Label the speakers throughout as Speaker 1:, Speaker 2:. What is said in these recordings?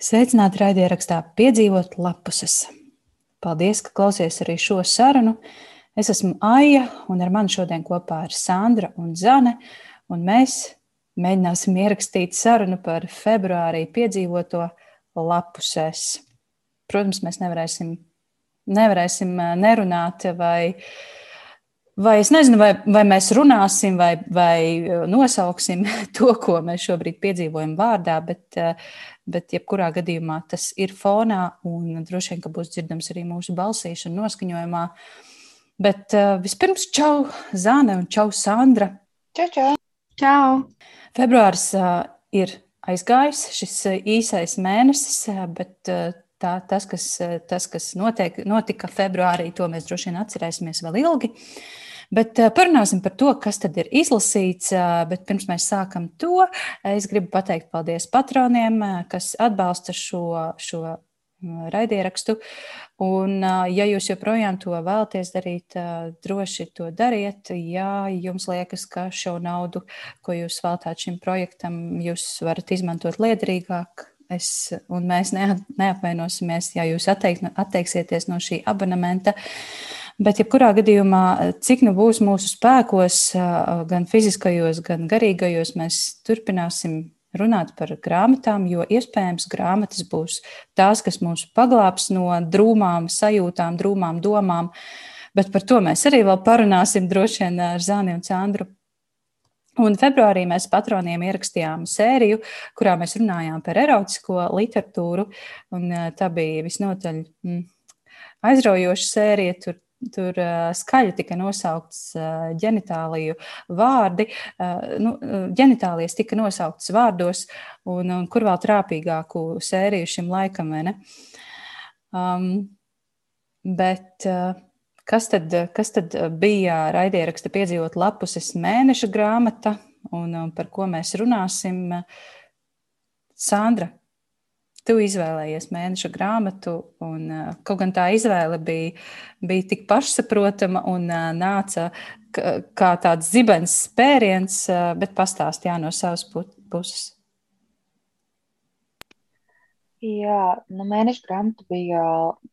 Speaker 1: Sveicināti raidierakstā Piedzīvot lapuses. Paldies, ka klausies arī šo sarunu. Es esmu Aija, un ar mani šodien kopā ir Sandra un Zane, un mēs mēģināsim ierakstīt sarunu par februārī piedzīvoto lapusēs. Protams, mēs nevarēsim, nevarēsim eh, nerunāt vai Vai es nezinu, vai, vai mēs runāsim, vai, vai eh, nosauksim to, ko mēs šobrīd piedzīvojam vārdā, bet, uh, bet jebkurā gadījumā tas ir fonā un droši vien, ka būs dzirdams arī mūsu balsīs un noskaņojumā. Bet uh, vispirms čau Zāne un čau Sandra.
Speaker 2: Čau, čau.
Speaker 3: čau.
Speaker 1: Februārs ir aizgājis, šis īsais mēnesis, bet tā, tas, kas, tas, kas notiek, notika februārī, to mēs droši vien atcerēsimies vēl ilgi. Bet eh, parunāsim par to, kas tad ir izlasīts. Eh, bet pirms mēs sākam to, es gribu pateikt paldies patroniem, eh, kas atbalsta šo, šo mm, raidierakstu. Un, ja jūs joprojām to vēlaties darīt, droši to dariet. Ja jums liekas, ka šo naudu, ko jūs veltāt šim projektam, jūs varat izmantot liederīgāk, es un mēs neapvainosimies, ja jūs atteik, atteiksieties no šī abonementa. Bet, jebkurā gadījumā, cik nu būs mūsu spēkos, gan fiziskajos, gan garīgajos, mēs turpināsim runāt par grāmatām, jo iespējams grāmatas būs tās, kas mūs paglābs no drūmām sajūtām, drūmām domām. Bet par to mēs arī vēl parunāsim droši vien ar Zāni un Candru. Un februārī mēs patroniem ierakstījām sēriju, kurā mēs runājām par erotisko literatūru. Tā bija visnotaļ mm, aizraujoša sērija. Tur Tur uh, skaļi tika nosaukts uh, ģenitāliju vārdi, nu, ģenitālijas tika nosauktas vārdos, un, un kur vēl trāpīgāku sēriju šim laikam? Um, bet uh, kas, tad, kas tad bija raidieraksta piedzīvot lapuses mēneša grāmata, un, un par ko mēs runāsim? Sandra, tu izvēlējies mēneša grāmatu, un kaut gan tā izvēle bija, bija tik pašsaprotama un nāca kā tāds zibens spēriens, bet pastāstīja no savas puses.
Speaker 2: Jā, nu, mēneša grāmata bija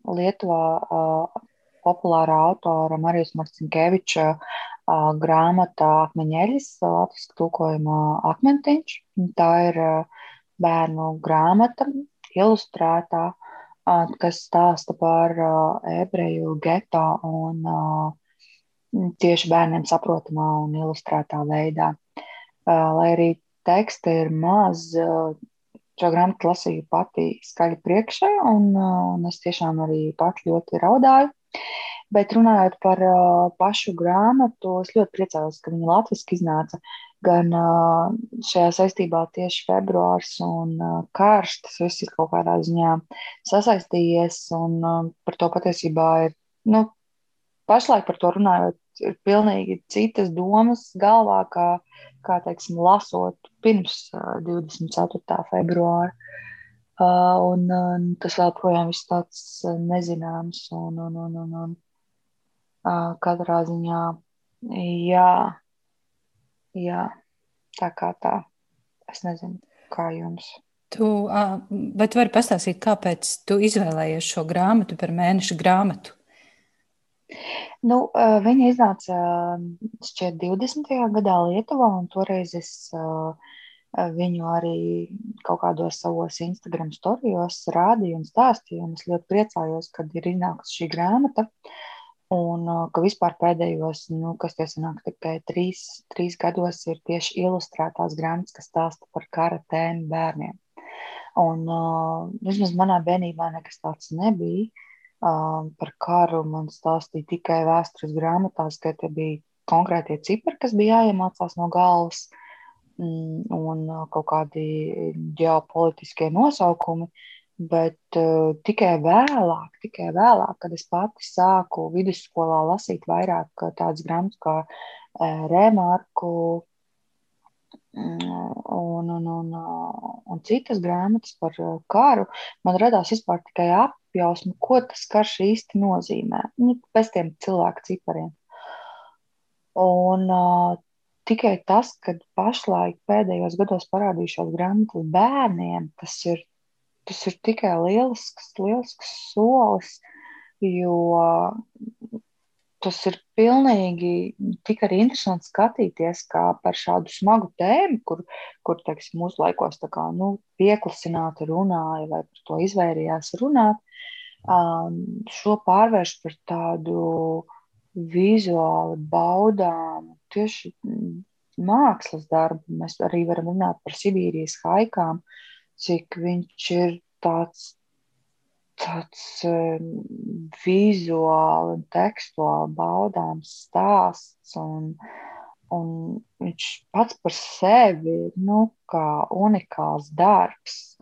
Speaker 2: Lietuvā uh, populārā autora Marijas Marcinkeviča grāmata Akmeņeļas, latviešu tulkojumā Akmentiņš. Tā ir bērnu grāmata, ilustrētā, kas stāsta par ebreju geto un tieši bērniem saprotamā un ilustrētā veidā. Lai arī teksta ir maz, šo grāmatu lasīju pati skaļi priekšā, un, un es tiešām arī pati ļoti raudāju. Bet runājot par uh, pašu grāmatu, es ļoti priecājos, ka viņa latviešu iznāca. Uh, gan šajā saistībā tieši februārs un karš, tas viss ir kaut kādā ziņā sasaistījies, un par to patiesībā ir, nu, pašlaik par to runājot, ir pilnīgi citas domas galvā, kā, kā teiksim, lasot pirms 24. februāra. Uh, un uh, tas vēl projām viss tāds nezināms un, un, un, un, un uh, katrā ziņā, jā, Jā, tā kā tā. Es nezinu, kā jums.
Speaker 1: Tu, vai tu vari pastāstīt, kāpēc tu izvēlējies šo grāmatu par mēneša grāmatu?
Speaker 2: Nu, viņa iznāca šķiet 20. gadā Lietuvā, un toreiz es viņu arī kaut kādos savos Instagram storijos rādīju un stāstīju, un es ļoti priecājos, kad ir iznākusi šī grāmata. Uh, Un ka vispār pēdējos, nu, kas tie sanāk, tikai trīs, trīs gados ir tieši ilustrētās grāmatas, kas stāsta par kara tēmu bērniem. Un uh, vismaz manā bērnībā nekas tāds nebija. Uh, par karu man stāstīja tikai vēstures grāmatās, ka tie bija konkrētie cipari, kas bija jāiemācās no galvas, mm, un uh, kaut kādi ģeopolitiskie nosaukumi. Uh, Bet uh, tikai vēlāk, tikai vēlāk, kad es pati sāku vidusskolā lasīt vairāk tādas grāmatas kā uh, Remarku mm, un, un, un, un citas grāmatas par karu, man radās vispār tikai apjausma, ko tas karš īsti nozīmē. Nu, pēc tiem cilvēku cipariem. Un uh, tikai tas, ka pašlaik pēdējos gados parādījušās grāmatas bērniem, tas ir tas ir tikai lielisks, lielisks solis, jo tas ir pilnīgi tik arī interesanti skatīties, kā par šādu smagu tēmu, kur, kur teiksim, mūsu laikos kā, nu, pieklusināti runāja vai par to izvairījās runāt, um, šo pārvērš par tādu vizuāli baudām, tieši mākslas darbu. Mēs arī varam runāt par Sibīrijas haikām, cik viņš ir tāds tāds vizuāli un tekstuāli baudāms stāsts. Un, un viņš pats par sevi ir nu, unikāls darbs.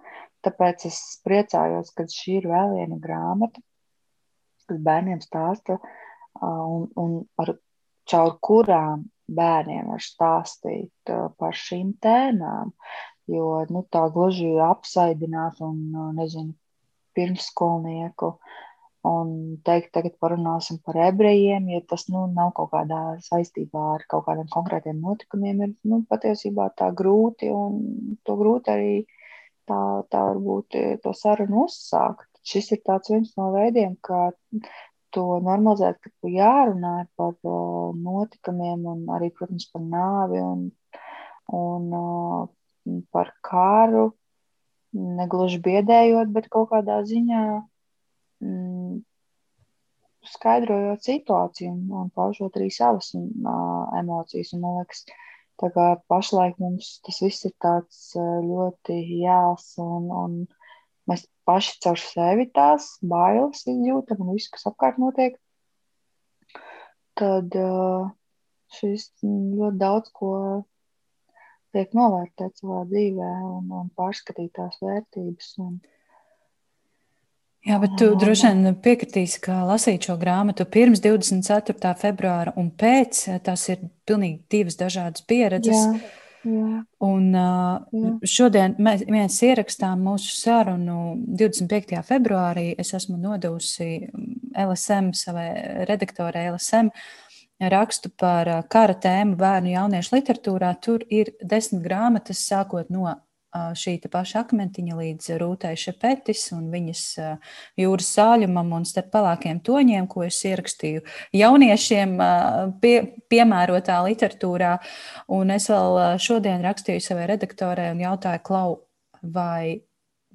Speaker 2: Tāpēc es priecājos, ka šī ir vēl viena grāmata, kas bērniem stāsta un, un ar caur kurām bērniem var stāstīt par šīm tēmām. Jo nu, tā gluži apsaidināt un nezinu, pirmsskolnieku un teikt, tagad parunāsim par ebrejiem, ja tas nu, nav kaut kādā saistībā ar kaut kādiem konkrētiem notikumiem, ir nu, patiesībā tā grūti un to grūti arī tā, tā varbūt to sarunu uzsākt. Šis ir viens no veidiem, kā to normalizēt, ka jārunā par notikumiem un arī, protams, par nāvi un, un par kāru negluži biedējot, bet kaut kādā ziņā mm, skaidrojot situāciju un, un paužot arī savas uh, emocijas. Un, man liekas, pašlaik mums tas viss ir tāds ļoti jēls, un, un mēs paši caur sevi tās bailes izjūtam un visu, kas apkārt notiek. Tad uh, šis ļoti daudz ko tiek novērtēt savā dzīvē un, un pārskatīt tās vērtības. Un,
Speaker 1: Jā, bet tu droši vien piekritīsi, ka lasīt šo grāmatu pirms 24. februāra un pēc, tas ir pilnīgi divas dažādas pieredzes. Jā. Jā. Un jā. šodien mēs, mēs ierakstām mūsu sarunu 25. februārī. Es esmu nodevusi LSM savai redaktorai LSM rakstu par kara tēmu bērnu jauniešu literatūrā. Tur ir desmit grāmatas, sākot no šī paša akmentiņa līdz rūtai šepetis un viņas jūras sāļumam un starp pelēkiem toņiem, ko es ierakstīju jauniešiem pie, piemērotā literatūrā. Un es vēl šodien rakstīju savai redaktorai un jautāju, Klau, vai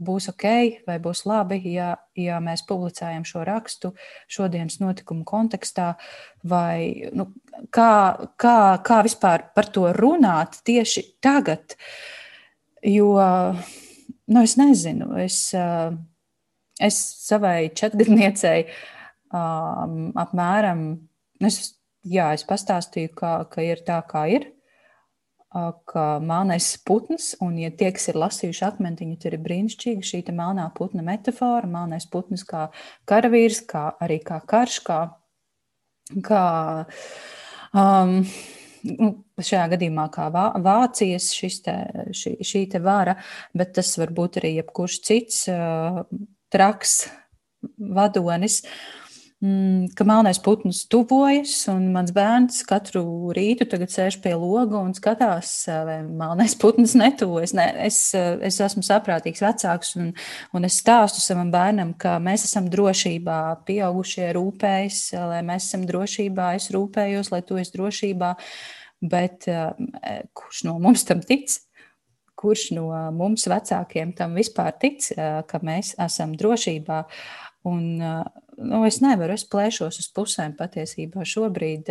Speaker 1: būs ok, vai būs labi, ja, ja mēs publicējam šo rakstu šodienas notikumu kontekstā, vai nu, kā, kā, kā vispār par to runāt tieši tagad. Jo nu, es nezinu, es, es savai četrgadniecei um, apmēram, es, jā, es pastāstīju, ka, ka ir tā, kā ir ka melnais putns, un, ja tie, kas ir lasījuši akmentiņu, tad ir brīnišķīga šī melnā putna metāfora. Melnais putns kā karavīrs, kā arī kā karš, kā, kā um, šajā gadījumā kā Vācijas te, šī, šī te vara, bet tas var būt arī jebkurš cits traks vadonis. Uh, ka melnais putns tuvojas, un mans bērns katru rītu sēž pie loga un skatās, vai melnais putns netuvojas. Ne, es, es esmu saprātīgs vecāks, un, un es stāstu savam bērnam, ka mēs esam drošībā, pieaugušie rūpējas, lai mēs esam drošībā, es rūpējos, lai tu esi drošībā. Bet kurš no mums tam tic? Kurš no mums vecākiem tam vispār tic, ka mēs esam drošībā? Un, nu, es nevaru, es plēšos uz pusēm patiesībā šobrīd.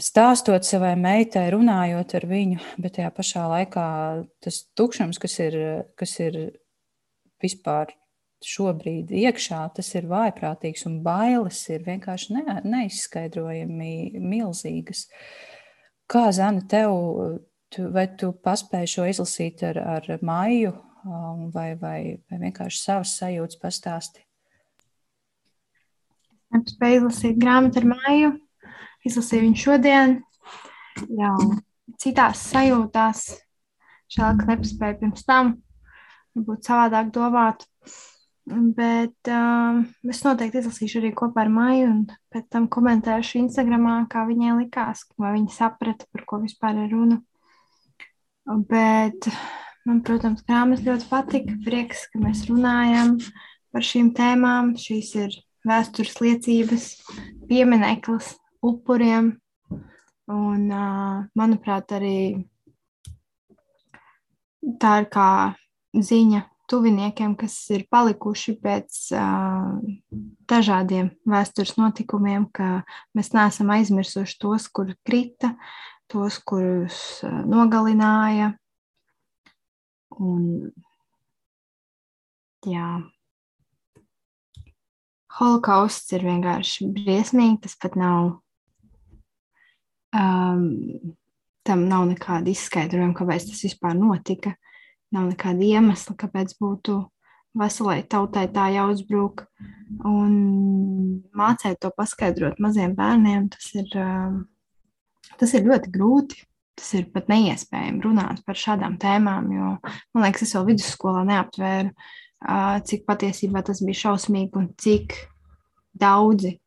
Speaker 1: Stāstot savai meitai, runājot ar viņu, bet tajā pašā laikā tas tukšums, kas ir, kas ir vispār šobrīd iekšā, tas ir vājprātīgs un bailes ir vienkārši ne, neizskaidrojami milzīgas. Kā Zana, tev, tu, vai tu paspēji šo izlasīt ar, ar Um, vai, vai, vai vienkārši savas sajūtas pastāsti?
Speaker 3: Spēju izlasīt grāmatu ar māju, izlasīju viņu šodien, jau citās sajūtās. Ka nepaspēju pirms tam, varbūt savādāk domāt. Bet um, es noteikti izlasīšu arī kopā ar Māju, un pēc tam komentēšu Instagram, kā viņai likās, vai viņa saprata, par ko vispār ir runa. Bet Man, protams, grāmatas ļoti patika. Prieks, ka mēs runājam par šīm tēmām. Šīs ir vēstures liecības, piemineklis upuriem. Un, manuprāt, arī tā ir kā ziņa tuviniekiem, kas ir palikuši pēc uh, dažādiem vēstures notikumiem, ka mēs neesam aizmirsuši tos, kur krita, tos, kurus uh, nogalināja. Un, jā, holokausts ir vienkārši briesmīgi, tas pat nav. Um, tam nav nekāda izskaidrojuma, kāpēc tas vispār notika. Nav nekāda iemesla, kāpēc būtu veselai tautai tā jāuzbrūk. Un mācīt to paskaidrot maziem bērniem, tas ir, tas ir ļoti grūti. Tas ir pat neiespējami runāt par šādām tēmām, jo man liekas, es vēl vidusskolā neaptvēru, cik patiesībā tas bija šausmīgi un cik daudzi,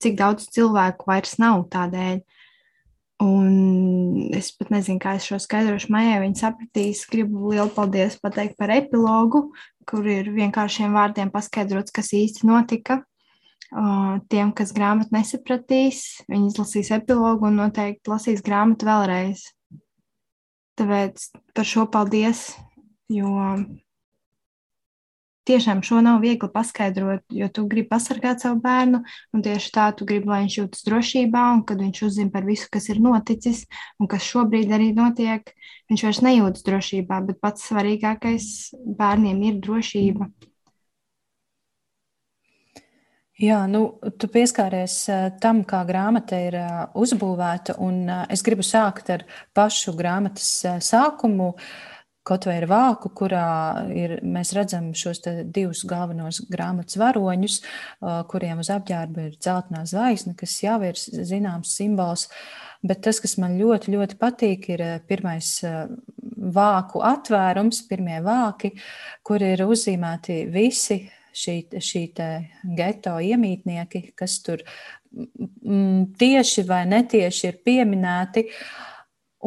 Speaker 3: cik daudz cilvēku vairs nav tādēļ. Un es pat nezinu, kā es šo skaidrošu mājā. Viņi sapratīs, gribu lielu paldies pateikt par epilogu, kur ir vienkāršiem vārdiem paskaidrots, kas īsti notika. Tiem, kas grāmatu nesapratīs, viņi izlasīs epilogu un noteikti lasīs grāmatu vēlreiz. Tāpēc par šo paldies, jo tiešām šo nav viegli paskaidrot, jo tu gribi pasargāt savu bērnu, un tieši tā tu gribi, lai viņš jūtas drošībā, un kad viņš uzzina par visu, kas ir noticis un kas šobrīd arī notiek, viņš vairs nejūtas drošībā, bet pats svarīgākais bērniem ir drošība.
Speaker 1: Jā, nu, tu pieskāries uh, tam, kā grāmata ir uh, uzbūvēta, un uh, es gribu sākt ar pašu grāmatas sākumu. Uh, kaut vai ar vāku, kurā ir, mēs redzam šos divus galvenos grāmatas varoņus, kuriem uz apģērba ir dzeltenā zvaigzne, kas jau ir zināms simbols. Bet tas, kas man ļoti, ļoti patīk, ir pirmais vāku atvērums, pirmie vāki, kur ir uzzīmēti visi šī, šī geto iemītnieki, kas tur tieši vai netieši ir pieminēti. Uh,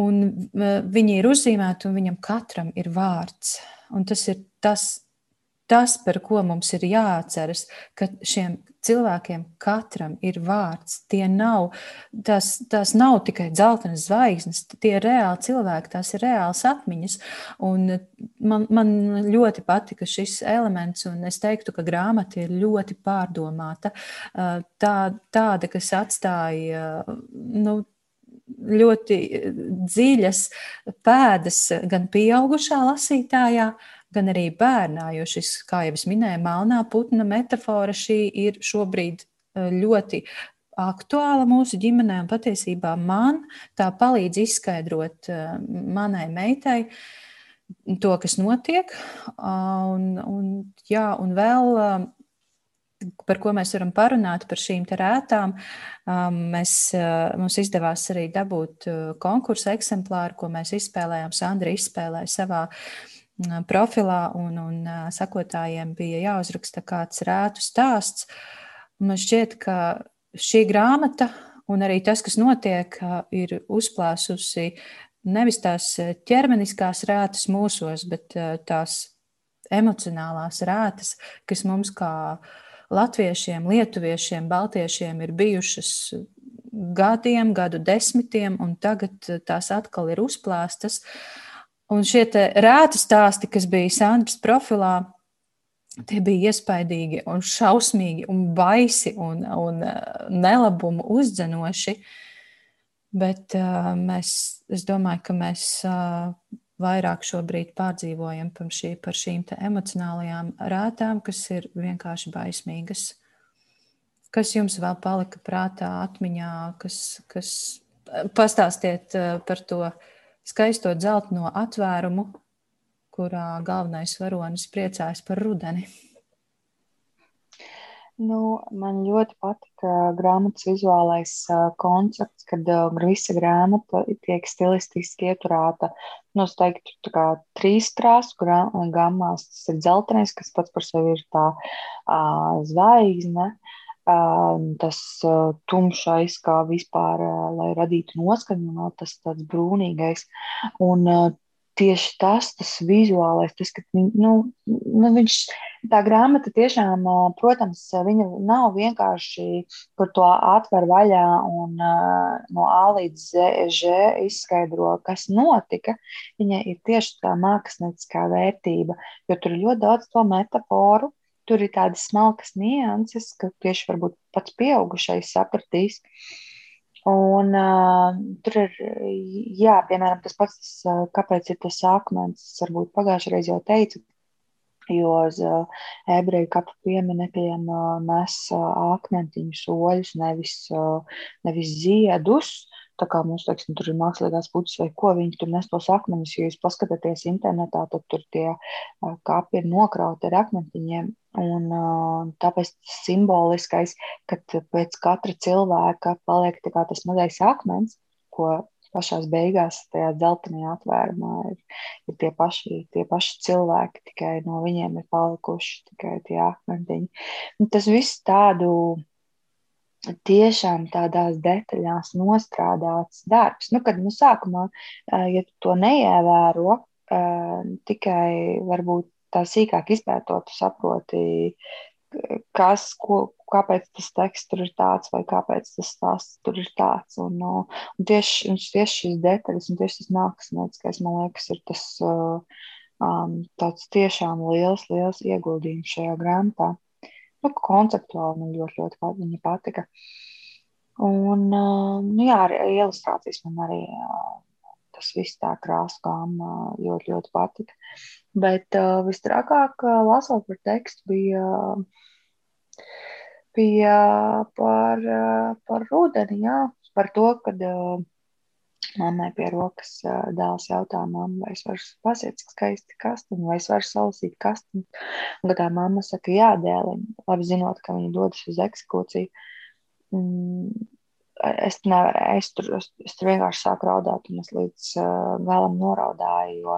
Speaker 1: Un viņi ir uzzīmēti, un viņam katram ir vārds. Un tas ir tas, tas, par ko mums ir jāatceras, ka šiem cilvēkiem katram ir vārds. Tie nav, tas, tas nav tikai dzeltenas zvaigznes, tie ir reāli cilvēki, tās ir reāls atmiņas. Un man, man ļoti patika šis elements, un es teiktu, ka grāmata ir ļoti pārdomāta. Tā, tāda, kas atstāja nu, ļoti eh, dziļas pēdas gan pieaugušā lasītājā, gan arī bērnā, jo šis, kā jau es minēju, melnā putna metāfora šī ir šobrīd eh, ļoti aktuāla mūsu ģimenē, un patiesībā man tā palīdz izskaidrot eh, manai meitai to, kas notiek. Un, un, jā, un vēl par ko mēs varam parunāt par šīm rētām. Um, mēs, uh, mums izdevās arī dabūt uh, konkursu eksemplāru, ko mēs izspēlējām. Sandra izspēlēja savā uh, profilā, un, un sakotājiem bija jāuzraksta kāds rētu stāsts. Man šķiet, ka šī grāmata un arī tas, kas notiek, ir uzplāsusi nevis tās ķermeniskās rētas mūsos, bet tās emocionālās rētas, kas mums kā uh, latviešiem, lietuviešiem, baltiešiem ir bijušas gadiem, gadu desmitiem, un tagad eh, tās atkal ir uzplāstas. Un šie rēti stāsti, kas bija Sandras profilā, tie bija iespaidīgi un šausmīgi un baisi un, un eh, nelabumu uzdzenoši. Bet uh, mēs, es domāju, ka mēs uh, vairāk šobrīd pārdzīvojam par, šī, par šīm emocionālajām rētām, kas ir vienkārši baismīgas. Kas jums vēl palika prātā, atmiņā, kas, kas pastāstiet eh, par to skaisto dzelteno atvērumu, kurā galvenais varonis priecājas par rudeni?
Speaker 2: Nu, man ļoti patika grāmatas vizuālais uh, koncepts, kad uh, visa grāmata tiek stilistiski ieturēta. Nu, es teiktu, tā kā trīs krāsu gammās. Tas ir dzeltenais, kas pats par sevi ir tā uh, zvaigzne. Uh, tas uh, tumšais, kā vispār, uh, lai radītu noskaņu, no tas tāds brūnīgais. Un uh, tieši tas, tas vizuālais, tas, ka nu, nu, viņš, tā grāmata tiešām, protams, viņa nav vienkārši par to atver vaļā un no A līdz Z izskaidro, kas notika. Viņa ir tieši tā mākslinieckā vērtība, jo tur ir ļoti daudz to metaforu, tur ir tādas smalkas nianses, ka tieši pats pieaugušais sapratīs. Uh, Un uh, tur ir, jā, piemēram, tas pats, kāpēc ir tas akmens, varbūt pagājušajā reizē jau teicu, jo uz uh, ebreju kapu pieminekļiem uh, nes uh, akmentiņu soļus, nevis, uh, nevis ziedus. Tā kā mums, teiksim, tur ir mākslīgās puķis vai ko, viņi tur nes tos akmeņus. Ja jūs paskatāties internetā, tad tur tie kapi ir nokrauti ar akmentiņiem. Un, uh, tāpēc tas simboliskais, ka pēc katra cilvēka paliek tas mazais akmens, ko pašā beigās tajā dzeltenajā atvērumā ir, ir tie, paši, tie paši cilvēki, tikai no viņiem ir palikuši tikai tie akmentiņi. Un tas viss tādu tiešām tādās detaļās nostrādāts darbs. Nu, kad nu, sākumā, ja tu to neievēro, tikai varbūt tā sīkāk izpētot, saproti, kas, ko, kāpēc tas teksts tur ir tāds, vai kāpēc tas stāsts tur ir tāds. Un, un tieši, un tieši šīs detaļas, un tieši tas mākslinieckais, man liekas, ir tas um, tāds tiešām liels, liels ieguldījums šajā grāmatā. Nu, konceptuāli man ļoti, ļoti pat, viņa patika. Un, nu, jā, arī ilustrācijas man arī tas viss tā krāsa gāma ļoti, ļoti patika. Bet uh, visstrakāk lasot par tekstu bija, bija par, par rudeni, jā, par to, kad uh, mammai pie rokas uh, dēls jautā mamma, vai es varu pasiet skaisti kastiņu, vai es varu salasīt kastiņu. Un kad tā mamma saka, jā, dēliņ, labi zinot, ka viņa dodas uz eksekūciju, mm, es nevarēju, es tur, es, es tur vienkārši sāku raudāt, un es līdz uh, galam noraudāju, jo,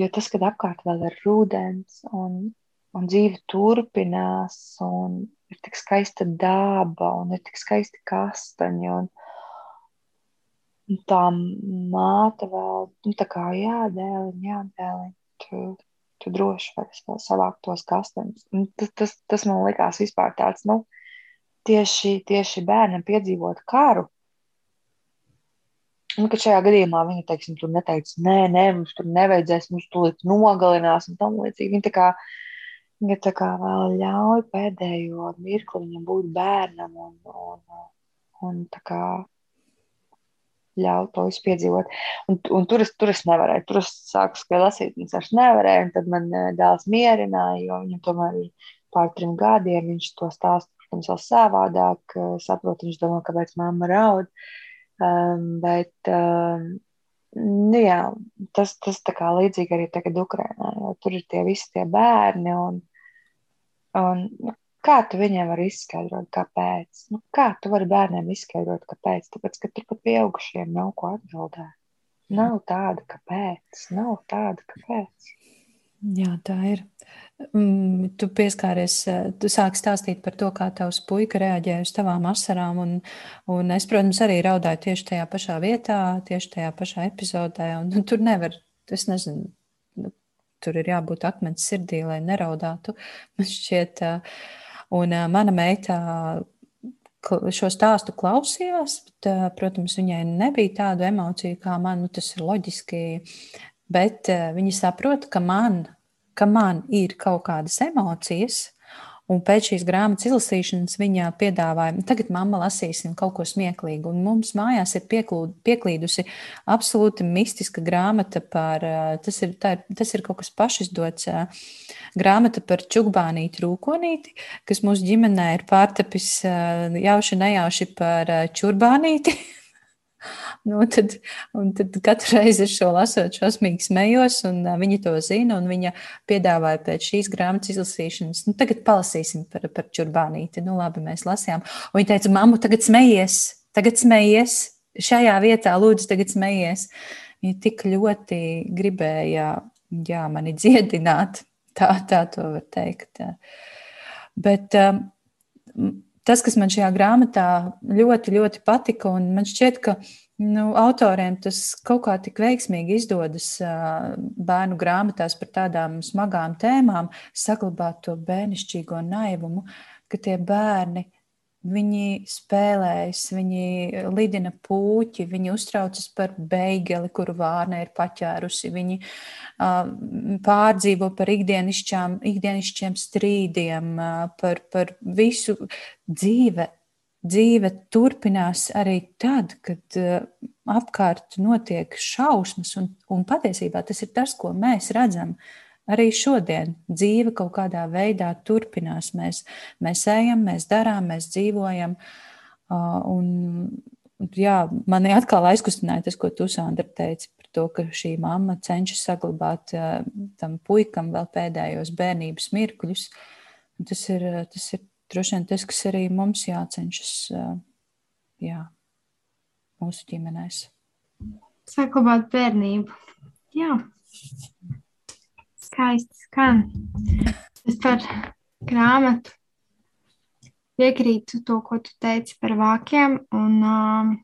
Speaker 2: jo tas, kad apkārt vēl ir rudens, un, un dzīve turpinās, un ir tik skaista daba, un ir tik skaisti kastaņi, un, un tā māte vēl, nu tā kā jādēliņ, jādēliņ, tu, tu droši vari savākt tos kastaņus. Tas, tas, tas man likās vispār tāds, nu, tieši, tieši bērnam piedzīvot karu. Nu, kad šajā gadījumā viņa teiksim, tur neteica, nē, nē, mums tur nevajadzēs, mums tūlīt nogalinās un tam līdzīgi. Viņa tā kā, viņa tā kā vēl ļauj pēdējo mirkli viņam būt bērnam un, un, un tā kā ļauj to visu piedzīvot. Un, un tur, es, tur es nevarēju, tur es sāku skriet lasīt, un es nevarēju, un tad man eh, dēls mierināja, jo viņam tomēr ir pār trim gadiem, viņš to stāsta protams, savādāk. Saprotu, viņš domā, kāpēc mamma raud. Um, bet, um, nu, jā, tas, tas tā kā līdzīgi arī tagad Ukrainā, jo tur ir tie visi tie bērni. Un, un, nu, kā tu viņiem vari izskaidrot, kāpēc? Nu, kā tu vari bērniem izskaidrot, kāpēc? Tāpēc, ka tur pat pieaugušiem nav ko atbildēt. Nav tāda, kāpēc. Nav tāda, kāpēc.
Speaker 1: Jā, tā ir. Mm, tu pieskāries, eh, tu sāki stāstīt par to, kā tavs puika reaģēja uz tavām asarām. Un, un es, protams, arī raudāju tieši tajā pašā vietā, tieši tajā pašā epizodē. Un, un tur nevar, es nezinu, nu, tur ir jābūt akmens sirdī, lai neraudātu. Man šķiet, eh, un eh, mana meita šo stāstu klausījās, bet, protams, viņai nebija tādu emociju kā man. Nu, tas ir loģiski, bet viņa saprot, ka man ka man ir kaut kādas emocijas, Un pēc šīs grāmatas izlasīšanas viņa piedāvāja, tagad mamma lasīsim kaut ko smieklīgu. Un mums mājās ir pieklūd, pieklīdusi absolūti mistiska grāmata par, tas ir, ir, tas ir kaut kas pašizdots, grāmata par čukbānīti rūkonīti, kas mūsu ģimenē ir pārtapis jauši nejauši par čurbānīti. Nu, tad, tad katru reizi es šo lasot, šausmīgi smējos, un viņi to zina. Viņa piedāvāja pēc šīs grāmatas izlasīšanas, nu, tagad palasīsim par, par čurbānīti. Nu, labi, mēs lasījām. Un viņa teica, mammu, tagad smejies, tagad smejies, šajā vietā lūdzu, tagad smejies. Viņa tik ļoti gribēja jā, mani dziedināt, tā, tā to var teikt. Bet um, tas, kas man šajā grāmatā ļoti, ļoti patika, un man šķiet, ka Nu, autoriem tas kaut kā tik veiksmīgi izdodas bērnu grāmatās par tādām smagām tēmām, saglabāt to bērnišķīgo naivumu, ka tie bērni Viņi spēlējas, viņi lidina puķi, viņi uztraucas par beigeli, kuru vārna ir paķērusi. Viņi uh, pārdzīvo par ikdienišķiem strīdiem, uh, par, par visu dzīve. Dzīve turpinās arī tad, kad uh, apkārt notiek šausmas, un, un patiesībā tas ir tas, ko mēs redzam. Uh, Arī šodien dzīve kaut kādā veidā turpinās. Mēs, mēs ejam, mēs darām, mēs dzīvojam. Un, jā, mani atkal aizkustināja tas, ko tu, Sandra, teici par to, ka šī mamma cenšas saglabāt tam puikam vēl pēdējos bērnības mirkļus. Tas ir, tas ir droši vien tas, kas arī mums jācenšas jā, mūsu ģimenēs.
Speaker 3: Saglabāt bērnību. Jā skaisti skan. Es par grāmatu piekrītu to, ko tu teici par vākiem. Un, um,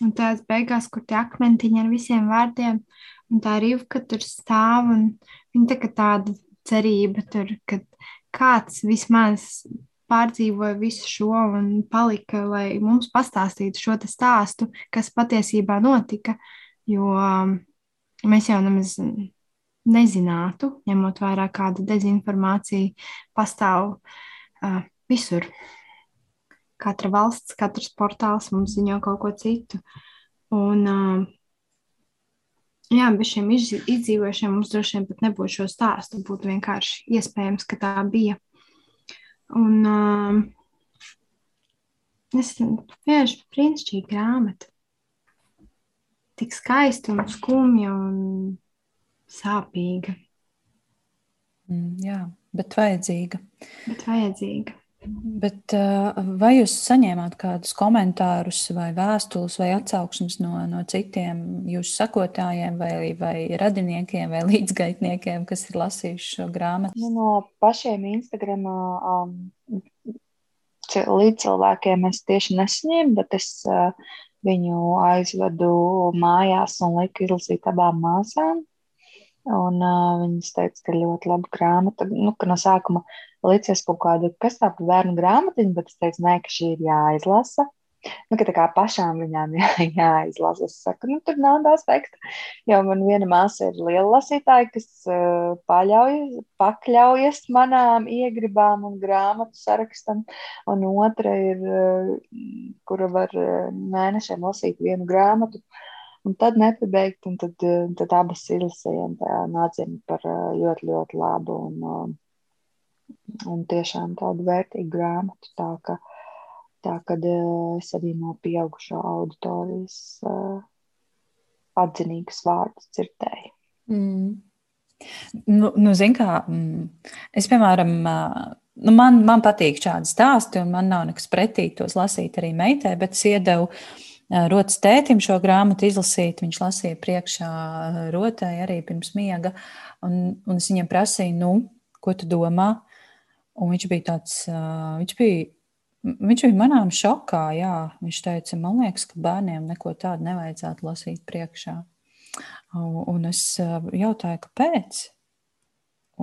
Speaker 3: un tās beigās, kur tie akmentiņi ar visiem vārdiem, un tā rīvka tur stāv, un viņa tā kā tāda cerība tur, ka kāds vismaz pārdzīvoja visu šo un palika, lai mums pastāstītu šo stāstu, kas patiesībā notika. Jo um, mēs jau nemaz nezinātu, ņemot vērā, kāda dezinformācija pastāv uh, visur. Katra valsts, katrs portāls mums ziņo kaut ko citu. Un, uh, jā, bez šiem izdzīvošiem mums droši vien pat nebūtu šo stāstu. Būtu vienkārši iespējams, ka tā bija. Un uh, es vienkārši brīnišķīgi grāmata. Tik skaista un skumja un sāpīga.
Speaker 1: Mm, jā, bet vajadzīga.
Speaker 3: Bet vajadzīga.
Speaker 1: Bet, uh, vai jūs saņēmāt kādus komentārus, vai vēstules, vai atsauksmes no, no citiem jūsu sakotājiem, vai, vai radiniekiem, vai līdzgaitniekiem, kas ir lasījuši šo grāmatu?
Speaker 2: Nu, no pašiem Instagram um, līdzcilvēkiem es tieši nesaņēmu, bet es uh, viņu aizvedu mājās un liku izlasīt abām māsām. Un uh, viņas teica, ka ļoti laba grāmata. Nu, ka no sākuma licies kaut kāda, kas tā par bērnu grāmatiņu, bet es teicu, nē, ka šī ir jāizlasa. Nu, ka tā kā pašām viņām jā, jāizlasa. Es saku, nu, tur nav tā aspekta. Jo man viena māsa ir liela lasītāja, kas uh, paļaujas, pakļaujas manām iegribām un grāmatu sarakstam. Un otra ir, uh, kura var uh, mēnešiem lasīt vienu grāmatu. Uh, Un tad nepabeigt, un tad, eh, tad abas izlasījām nācienu par eh, ļoti, ļoti labu un, eh, un tiešām tādu vērtīgu grāmatu. Tā ka, tā, kad es arī no pieaugušo auditorijas atzinīgus vārdus dzirdēju.
Speaker 1: Mm. Nu, nu, zin kā, mm, es, piemēram, nu, man, man patīk šādi stāsti, un man nav nekas pretī tos lasīt arī meitai, bet es iedevu uh, Rotas tētim šo grāmatu izlasīt. Viņš lasīja priekšā rotai arī pirms miega. Un, un es viņam prasīju, nu, ko tu domā? Un viņš bija tāds, viņš bija, viņš bija manām šokā. Jā. Viņš teica, man liekas, ka bērniem neko tādu nevajadzētu lasīt priekšā. Un, es jautāju, kāpēc?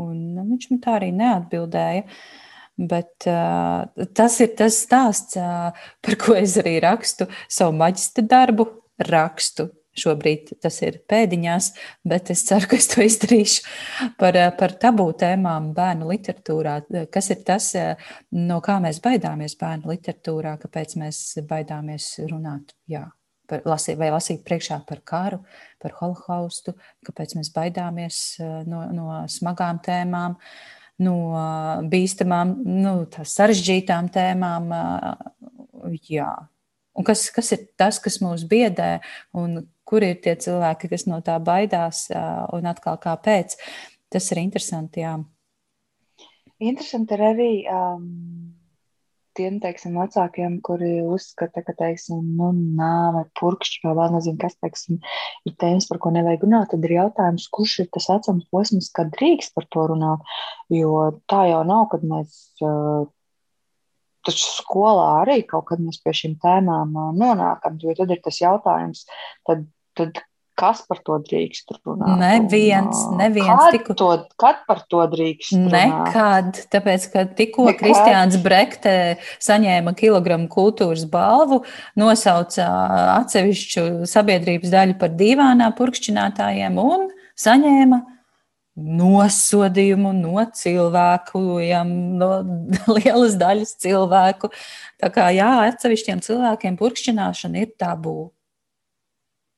Speaker 1: Un viņš man tā arī neatbildēja. Uh, Bet uh, tas ir tas stāsts, uh, par ko es arī rakstu savu maģistra darbu. Rakstu. Šobrīd tas ir pēdiņās, bet es ceru, ka es to izdarīšu par, par tabū tēmām bērnu literatūrā. Kas ir tas, no kā mēs baidāmies bērnu literatūrā, kāpēc mēs baidāmies runāt? Jā, par, lasīt, vai lasīt priekšā par karu, par holokaustu, kāpēc mēs baidāmies no, no smagām tēmām. No bīstamām, nu, sarežģītām tēmām. Jā. Un kas, kas ir tas, kas mūs biedē, un kur ir tie cilvēki, kas no tā baidās, un atkal kāpēc? Tas ir interesanti. Jā.
Speaker 2: Interesanti ir arī um, tiem teiksim, vecākiem, kuri uzskata, ka teiksim, nu, nāve, purkšķi vai vēl nezinu, kas teiksim, ir tēmas, par ko nevajag runāt, tad ir jautājums, kurš ir tas vecums posms, kad drīkst par to runāt. Jo tā jau nav, kad mēs taču skolā arī kaut kad mēs pie šīm tēmām nonākam, jo tad ir tas jautājums, tad, tad kas par to drīkst runāt?
Speaker 1: Neviens, neviens.
Speaker 2: Kad, tiku... to, kad par to drīkst runāt?
Speaker 1: Nekad, tāpēc, ka tikko Nekad. Kristiāns Brekte saņēma kilogramu kultūras balvu, nosauca atsevišķu sabiedrības daļu par divānā purkšķinātājiem un saņēma nosodījumu no cilvēku, no lielas daļas cilvēku. Tā kā jā, atsevišķiem cilvēkiem purkšķināšana ir tabū.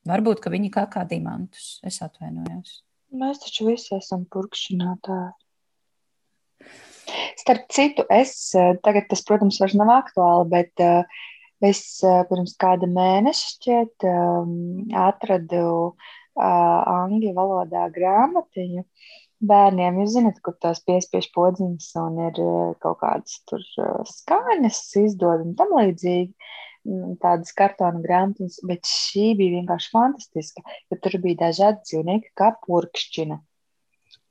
Speaker 1: Varbūt, ka viņi kā kā dimantus. Es atvainojos.
Speaker 2: Mēs taču visi esam purkšķinātāji. Starp citu, es tagad tas, protams, vairs nav aktuāli, bet uh, es uh, pirms kāda mēneša šķiet atradu angļu valodā grāmatiņu bērniem. Jūs zināt, kur tās piespiež podziņas un ir kaut kādas tur skaņas izdod un tam līdzīgi. Tādas kartona grāmatiņas, bet šī bija vienkārši fantastiska, jo tur bija dažādi dzīvnieki, kā purkšķina.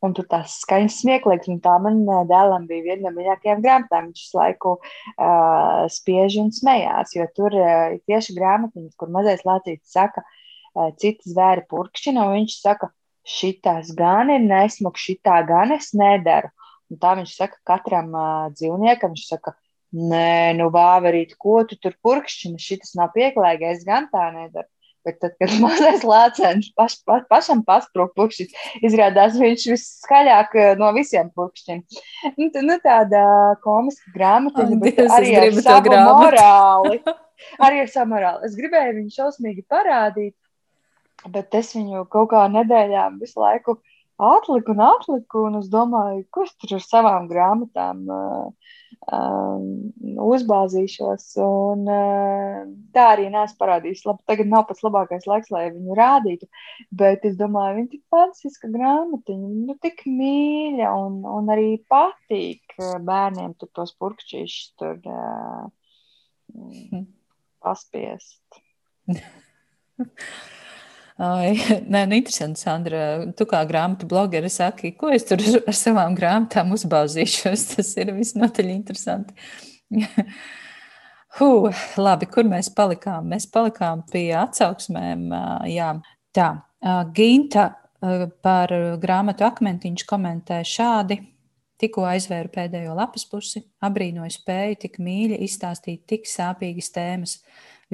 Speaker 2: Un tur tās skaņas smieklīgas, un tā man dēlam bija viena no mīļākajām grāmatām. Viņš visu laiku uh, spiež un smējās, jo tur uh, tieši grāmatiņas, kur mazais lācītis saka, uh, citi zvēri purkšķina, un viņš saka, šitās gan ir nesmuki, šitā gan es nedaru. Un tā viņš saka katram uh, dzīvniekam, viņš saka, nē, nu vāverīt, ko tu tur purkšķini, šitas nav pieklājīgi, es gan tā nedaru. Bet tad, kad mazais lācēns paš, pa, pašam pasprūk purkšķis, izrādās viņš viskaļāk no visiem purkšķina. Nu, nu, tāda komiska grāmatiņa, bet Dievs, arī ar savu morāli. Arī ar savu morāli. Es gribēju viņu šausmīgi parādīt, Bet es viņu kaut kā nedēļām visu laiku atliku un atliku, un es domāju, kurš tur ar savām grāmatām uh, uh, uzbāzīšos. Un, uh, tā arī neesmu parādījis. Labi, tagad nav pats labākais laiks, lai viņu rādītu, bet es domāju, viņa tik fantastiska grāmatiņa, nu tik mīļa un, un arī patīk bērniem tur tos purkšķīšus tur uh, paspiest.
Speaker 1: Nē, nu, interesanti, Sandra. Tu kā grāmatu blogeri saki, ko es tur ar savām grāmatām uzbāzīšos. Tas ir visnotaļ interesanti. Huh, labi, kur mēs palikām? Mēs palikām pie atsauksmēm. Jā, tā. Ginta par grāmatu akmentiņš komentē šādi. Tikko aizvēru pēdējo lapas pusi, abrīnoju spēju tik mīļi izstāstīt tik sāpīgas tēmas.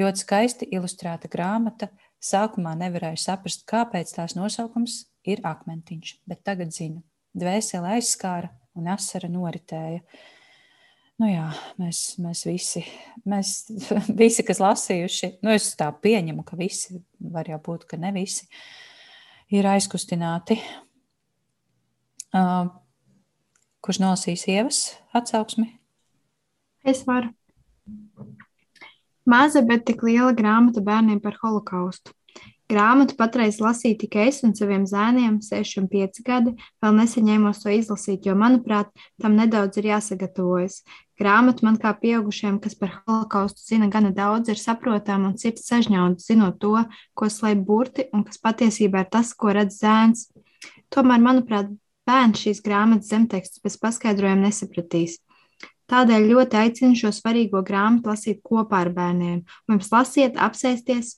Speaker 1: Ļoti skaisti ilustrēta grāmata, Sākumā nevarēju saprast, kāpēc tās nosaukums ir akmentiņš, bet tagad zinu. Dvēsele aizskāra un asara noritēja. Nu jā, mēs, mēs visi, mēs visi, kas lasījuši, nu es tā pieņemu, ka visi, var jau būt, ka ne visi, ir aizkustināti. Uh, kurš nolasīs ievas atsauksmi?
Speaker 3: Es varu. Maza, bet tik liela grāmata bērniem par holokaustu. Grāmatu patreiz lasīju tikai es un saviem zēniem, 6 un 5 gadi. Vēl nesaņēmos to izlasīt, jo, manuprāt, tam nedaudz ir jāsagatavojas. Grāmata man kā pieaugušiem, kas par holokaustu zina gana daudz, ir saprotama un sirds sažņauta, zinot to, ko slēp burti un kas patiesībā ir tas, ko redz zēns. Tomēr, manuprāt, bērns šīs grāmatas zemtekstus bez paskaidrojuma nesapratīs. Tādēļ ļoti aicinu šo svarīgo grāmatu lasīt kopā ar bērniem. Mums lasiet, apsēsties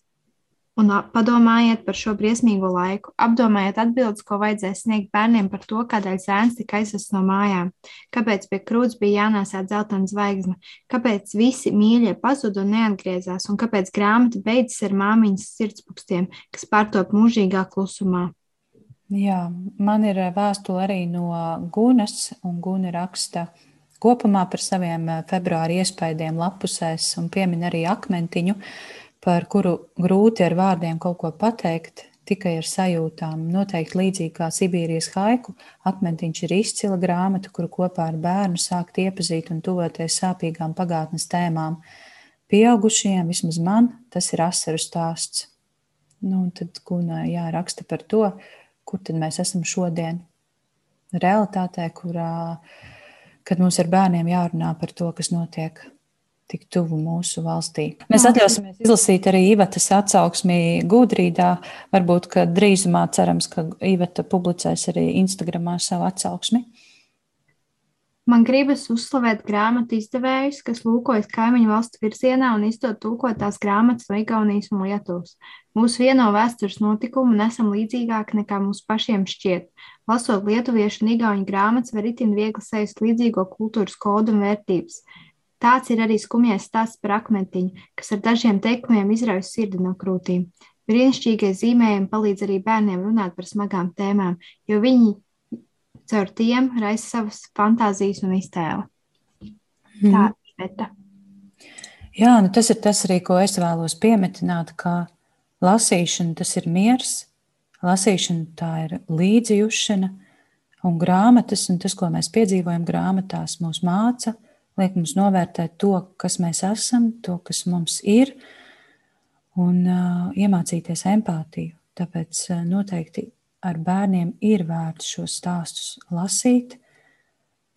Speaker 3: un padomājiet par šo briesmīgo laiku. Apdomājiet atbildes, ko vajadzēs sniegt bērniem par to, kādēļ zēns tika aizvests no mājām, kāpēc pie krūts bija jānēsā dzeltena zvaigzne, kāpēc visi mīļie pazuda un neatgriezās, un kāpēc grāmata beidzas ar māmiņas sirdspūkstiem, kas pārtop mūžīgā klusumā.
Speaker 1: Jā, man ir vēstule arī no Gunas, un Guna raksta, ka kopumā par saviem eh, februāra iespaidiem lapusēs un piemin arī akmentiņu, par kuru grūti ar vārdiem kaut ko pateikt, tikai ar sajūtām. Noteikti līdzīgi kā Sibīrijas haiku, akmentiņš ir izcila grāmata, kuru kopā ar bērnu sākt iepazīt un tuvoties sāpīgām pagātnes tēmām. Pieaugušajiem, vismaz man, tas ir asaru stāsts. Nu, tad Gunā jāraksta par to, kur tad mēs esam šodien. Realitātē, kurā uh, kad mums ar bērniem jārunā par to, kas notiek tik tuvu mūsu valstī. Mēs atļausimies izlasīt arī Ivatas atsauksmi Gudrīdā. Varbūt, ka drīzumā cerams, ka Ivata publicēs arī Instagramā savu atsauksmi.
Speaker 3: Man gribas uzslavēt grāmatu izdevējus, kas lūkojas kaimiņu valstu virzienā un izdod tulkotās grāmatas no Igaunijas un Lietuvas. Mūs vieno vēstures notikumu un esam līdzīgāki nekā mums pašiem šķiet. Lasot lietuviešu un igauņu grāmatas, var itin viegli sajust līdzīgo kultūras kodu un vērtības. Tāds ir arī skumjais stāsts par akmentiņu, kas ar dažiem teikumiem izraujas sirdi no krūtīm. Brīnišķīgie zīmējumi palīdz arī bērniem runāt par smagām tēmām, jo viņi caur tiem raisa savas fantāzijas un iztēli. Mm. Tā ir beta.
Speaker 1: Jā, nu tas ir tas arī, ko es vēlos piemetināt, ka lasīšana tas ir miers, lasīšana tā ir līdzjūšana, un grāmatas, un tas, ko mēs piedzīvojam grāmatās, mūs māca, liek mums novērtēt to, kas mēs esam, to, kas mums ir, un uh, iemācīties empātiju. Tāpēc uh, noteikti ar bērniem ir vērts šos stāstus lasīt.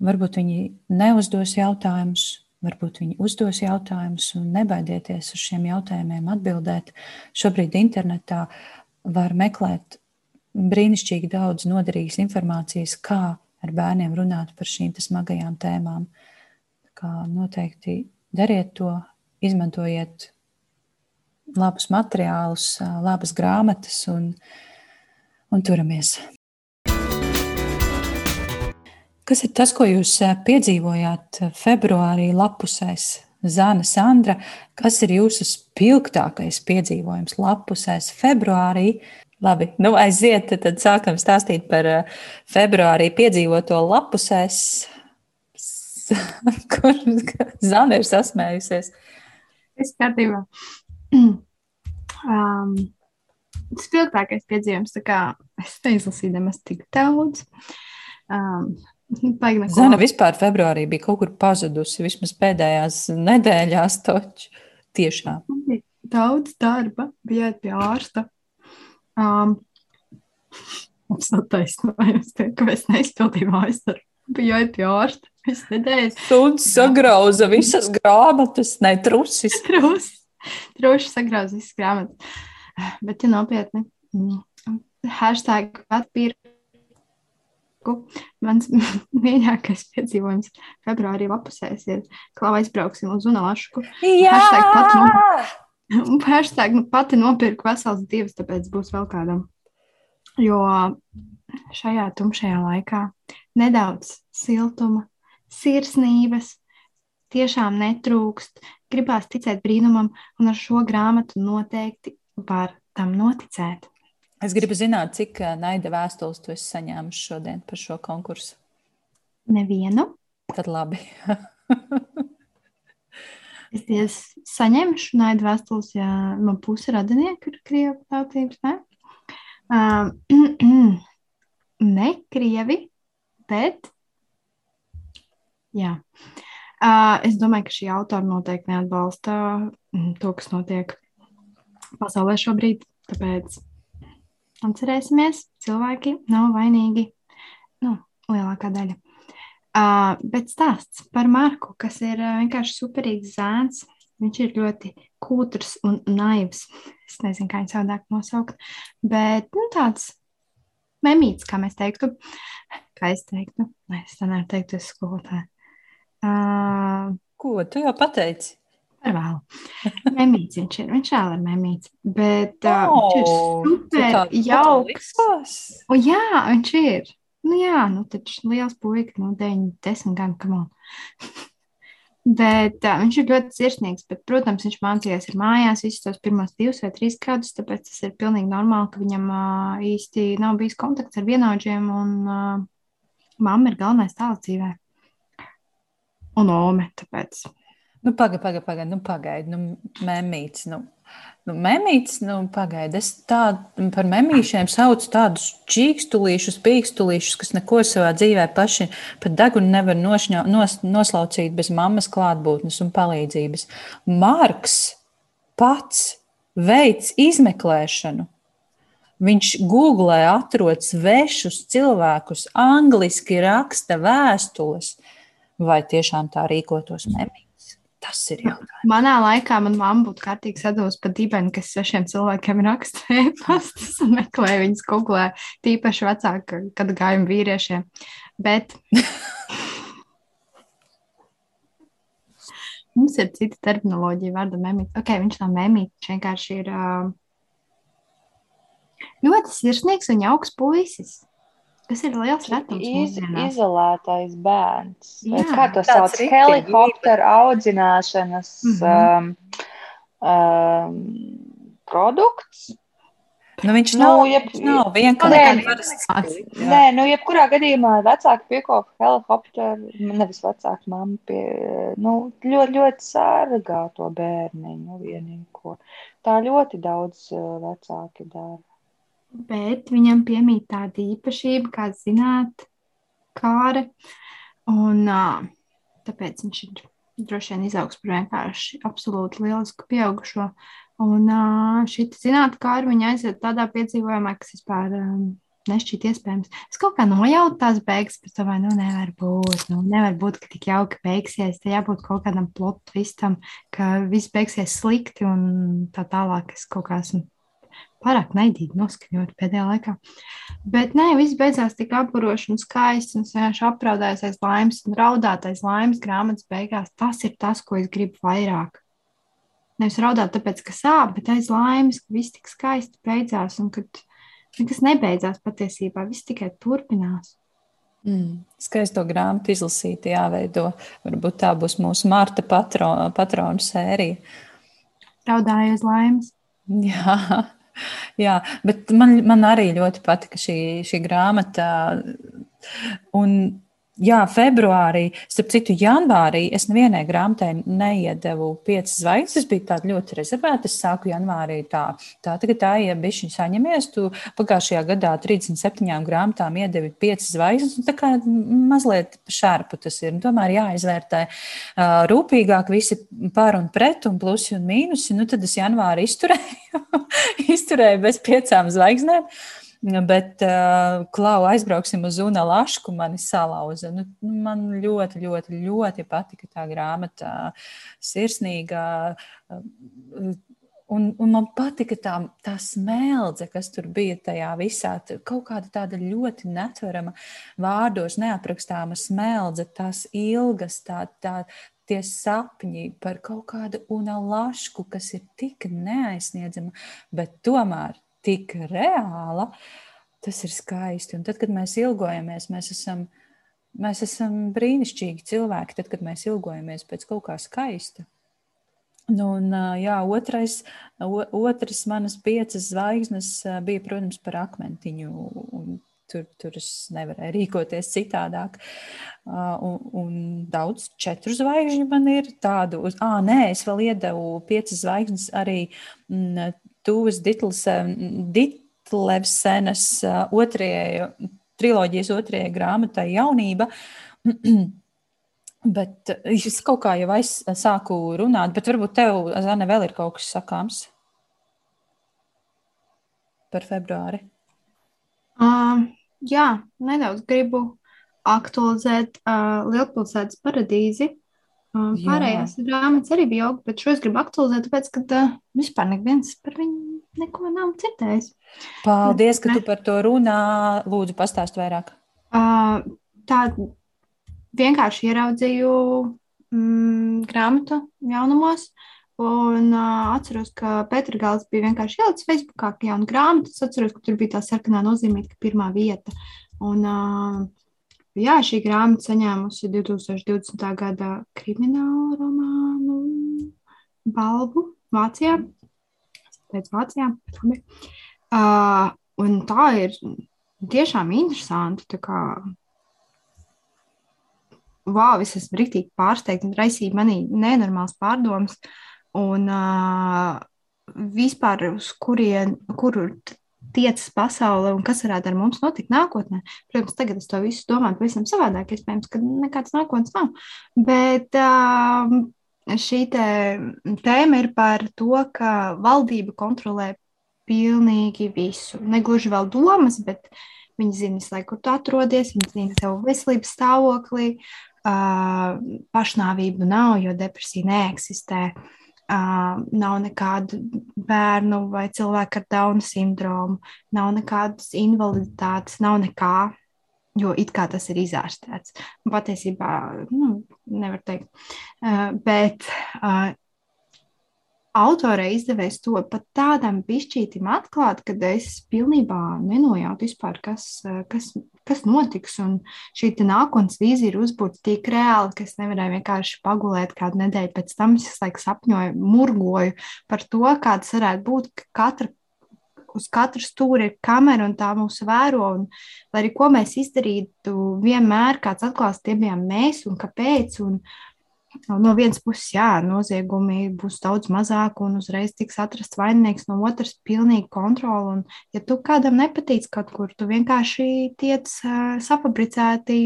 Speaker 1: Varbūt viņi neuzdos jautājumus, varbūt viņi uzdos jautājumus un nebaidieties uz šiem jautājumiem atbildēt. Šobrīd internetā var meklēt brīnišķīgi daudz noderīgas informācijas, kā ar bērniem runāt par šīm smagajām tēmām. Kā noteikti dariet to, izmantojiet labus materiālus, labas grāmatas un, uh, un turamies. Kas ir tas, ko jūs eh, piedzīvojāt eh, februārī lapusēs? Zana Sandra, kas ir jūsu spilgtākais piedzīvojums lapusēs februārī? Labi, nu aiziet, tad sākam stāstīt par eh, februārī piedzīvoto lapusēs, kur Zana ir sasmējusies.
Speaker 3: Es kārtībā. Um, spilgtākais piedzīvums. Es neizlasīju nemaz tik daudz. Um,
Speaker 1: Zana vispār februārī bija kaut kur pazudusi, vismaz pēdējās nedēļās taču. Tiešām.
Speaker 3: Daudz darba, bija pie ārsta. Um, es attaisnojos, ka es neizpildīju mājas darbu. Biju pie ārsta. Es nedēļu.
Speaker 1: Suns sagrauza visas grāmatas, ne trusis.
Speaker 3: Trusis. Trusis sagrauza visas grāmatas. Bet, ja nopietni, mm, hashtag patpīrku. Mans mīļākais piedzīvojums februārī lapusēs ir, ka aizbrauksim uz Unašu.
Speaker 1: Jā! Hashtag
Speaker 3: pati, no, hashtag, nu, pati nopirku vesels divas, tāpēc būs vēl kādam. Jo šajā tumšajā laikā nedaudz siltuma, sirsnības, tiešām netrūkst. Gribās ticēt brīnumam, un ar šo grāmatu noteikti var tam noticēt.
Speaker 1: Es gribu zināt, cik eh, naida vēstules tu esi saņēmis šodien par šo konkursu.
Speaker 3: Nevienu.
Speaker 1: Tad labi.
Speaker 3: es tiesa saņemšu naida vēstules, ja man puse radinieki ir krievu tautības. Ne, um, ne krievi, bet. Jā. Uh, es domāju, ka šī autora noteikti neatbalsta mm, to, kas notiek pasaulē šobrīd. Tāpēc atcerēsimies, cilvēki nav vainīgi. Nu, lielākā daļa. Uh, bet stāsts par Marku, kas ir uh, vienkārši superīgs zēns. Viņš ir ļoti kūtrs un naivs. Es nezinu, kā viņu savādāk nosaukt. Bet nu, tāds memīts, kā mēs teiktu. Kā es teiktu, Nē, es tā nevaru teikt, es skolotāju. Uh,
Speaker 1: Ko tu jau pateici?
Speaker 3: Ar vēlu. Memīts viņš ir. Viņš vēl ir memīts. Bet uh, oh, viņš ir super jauks. O, jā, viņš ir. Nu jā, nu taču liels puika, nu 9, 10 gan, kam on. Bet uh, viņš ir ļoti sirsnīgs, bet, protams, viņš mācījās ir mājās visus tos pirmos divus vai trīs gadus, tāpēc tas ir pilnīgi normāli, ka viņam uh, īsti nav bijis kontakts ar vienaudžiem, un uh, mamma ir galvenais tālāk dzīvē. Un ome, tāpēc
Speaker 1: Nu, pagaidi, pagaidi, pagaidi, nu, pagaidi, nu, memīts. Nu. Nu, memīts, nu, pagaidi, es tādu par memīšiem saucu tādus čīkstulīšus, pīkstulīšus, kas neko savā dzīvē paši pat degunu nevar nošņau, nos, noslaucīt bez mammas klātbūtnes un palīdzības. Marks pats veids izmeklēšanu. Viņš googlē atrod svešus cilvēkus, angliski raksta vēstules, vai tiešām tā rīkotos memī. Tas ir jautājums.
Speaker 3: Manā laikā manā mamā būtu kārtīgi sadūrusi par dibeni, kas svešiem cilvēkiem rakstīja pastas un meklēja viņas googlē, tīpaši vecāku gadu gājumu vīriešiem. Bet mums ir cita terminoloģija vārda memīt. Ok, viņš nav memīt, viņš vienkārši ir uh, ļoti sirsnīgs un jauks puisis. Tas ir liels retums.
Speaker 2: Iz,
Speaker 3: mūsdienās.
Speaker 2: izolētais bērns. Vai
Speaker 3: Jā,
Speaker 2: kā to
Speaker 1: tāds
Speaker 2: sauc?
Speaker 1: riktīgi
Speaker 2: Helikopteru audzināšanas
Speaker 3: Mhm.
Speaker 2: um, um, produkts.
Speaker 1: Nu, viņš
Speaker 2: Nu,
Speaker 1: nav,
Speaker 2: jeb-
Speaker 1: viņš nav vienkārši
Speaker 3: nē.
Speaker 1: jā.
Speaker 2: Nē, nu, jebkurā gadījumā vecāki piekopa helikopteru, nevis vecāki mamma pie, nu, ļoti, ļoti sārgā to bērniņu vienīgo. Tā ļoti daudz uh, vecāki dara.
Speaker 3: Bet viņam piemīt tāda īpašība, kā zināt, kāre. Un ā, tāpēc viņš ir droši vien izaugs par vienkārši absolūti lielisku pieaugušo. Un šī zinātnē, kā ar viņu aiziet tādā piedzīvojumā, kas vispār um, nešķiet iespējams. Es kaut kā nojautu tās beigas, bet domāju, nu nevar būt. Nu, nevar būt, ka tik jauki beigsies. Te jābūt kaut kādam plot twistam, ka viss beigsies slikti un tā tālāk. Es kaut kā esmu pārāk naidīgi noskaņot pēdējā laikā. Bet nē, viss beidzās tik apburoši un skaisti. Un es vienkārši apraudājos aiz laimes un raudāt aiz laimes grāmatas beigās. Tas ir tas, ko es gribu vairāk. Nevis raudāt, tāpēc, ka sāp, bet aiz laimes, ka viss tik skaisti beidzās un kad nekas nebeidzās patiesībā. Viss tikai turpinās.
Speaker 1: Mm. Skaisto grāmatu izlasīt, jāveido. Varbūt tā būs mūsu Marta patro, patronu sērija.
Speaker 3: Raudāju aiz laimes.
Speaker 1: Jā, jā bet man, man arī ļoti patika šī, šī grāmata. Un, jā, februārī, starp citu, janvārī es nevienai grāmatai neiedevu piecas zvaigznes. Es biju tāda ļoti rezervēta. Es sāku janvārī tā, tā tagad tā, ja bišķiņ saņemies, tu pagājušajā gadā 37 grāmatām iedevi piecas zvaigznes, un tā kā mazliet šārpu tas ir. Un tomēr jāizvērtē uh, rūpīgāk visi par un pret un plusi un mīnusi. Nu, tad es janvārī izturēju, izturēju bez piecām zvaigznēm. Bet, uh, Klau, aizbrauksim uz Zuna Lašku, mani salauza. Nu, man ļoti, ļoti, ļoti patika tā grāmata, sirsnīga. Un, un man patika tā, tā smeldze, kas tur bija tajā visā. Kaut kāda tāda ļoti netverama, vārdos neaprakstāma smeldze, tās ilgas, tā, tā, tie sapņi par kaut kādu unalašku, kas ir tik neaizsniedzama, bet tomēr tik reāla, tas ir skaisti. Un tad, kad mēs ilgojamies, mēs esam, mēs esam brīnišķīgi cilvēki, tad, kad mēs ilgojamies pēc kaut kā skaista. Nu, un, jā, otrais, otrs manas piecas zvaigznes bija, protams, par akmentiņu. Tur, tur es nevarēju rīkoties citādāk. Un, un daudz četru zvaigžņu man ir tādu. Uz, à, nē, es vēl iedevu piecas zvaigznes arī m, Tūvas Ditlevsenes otrajai, triloģijas otrajai grāmatai jaunība. Bet es kaut kā jau aiz, sāku runāt, bet varbūt tev, Zane, vēl ir kaut kas sakāms par februāri.
Speaker 3: Uh, jā, nedaudz gribu aktualizēt uh, Lielpilsētas paradīzi. Uh,
Speaker 1: Jā.
Speaker 3: pārējās grāmatas arī bija jauka, bet šo es gribu aktualizēt, tāpēc, ka uh, vispār neviens par viņu neko nav dzirdējis.
Speaker 1: Paldies, ka tu par to runā. Lūdzu, pastāst vairāk.
Speaker 3: Uh, tā vienkārši ieraudzīju mm, grāmatu jaunumos. Un uh, atceros, ka Pēters Gals bija vienkārši ielicis Facebookā, ka jauna grāmata. Es atceros, ka tur bija tā sarkanā nozīmīta, pirmā vieta. Un, uh, jā, šī grāmata saņēmusi 2020. gada kriminālu romānu balvu Vācijā. Pēc Vācijā. Uh, un tā ir tiešām interesanti. Tā kā wow, es esmu rīktīgi pārsteigta un raisīja manī nenormāls pārdomas. Un uh, vispār uz kurien, kuru tiecas pasaule un kas varētu ar mums notikt nākotnē. Protams, tagad es to visu domāju pavisam savādāk. Iespējams, ka nekāds nākotnes nav. Bet uh, šī te tēma ir par to, ka valdība kontrolē pilnīgi visu. Negluži vēl domas, bet viņi zina, lai, kur tu atrodies, viņi zina tev veselības stāvoklī. Uh, pašnāvību nav, jo depresija neeksistē. Uh, nav nekādu bērnu vai cilvēku ar Dauna sindromu, nav nekādas invaliditātes, nav nekā. jo it kā tas ir izārstēts. Patiesībā, nu, nevar teikt. Bet uh, autorei izdevējs to pat tādam pišķītim atklāt, ka es pilnībā nenojautu vispār, kas, kas, kas notiks. Un šī nākotnes vīzija ir uzbūvēta tik reāli, ka es nevarēju vienkārši pagulēt kādu nedēļu pēc tam. Es laiku sapņoju, murgoju par to, kāds varētu būt, ka katra uz katra stūra ir kamera un tā mūs vēro. Un, lai arī ko mēs izdarītu, vienmēr kāds atklās, tie bijām mēs un kāpēc. Un, No vienas puses, jā, noziegumi būs daudz mazāk, un uzreiz tiks atrasts vaininieks, no otras - pilnīga kontrola. Un, ja tu kādam nepatīc kaut kur, tu vienkārši tiec uh, safabricēti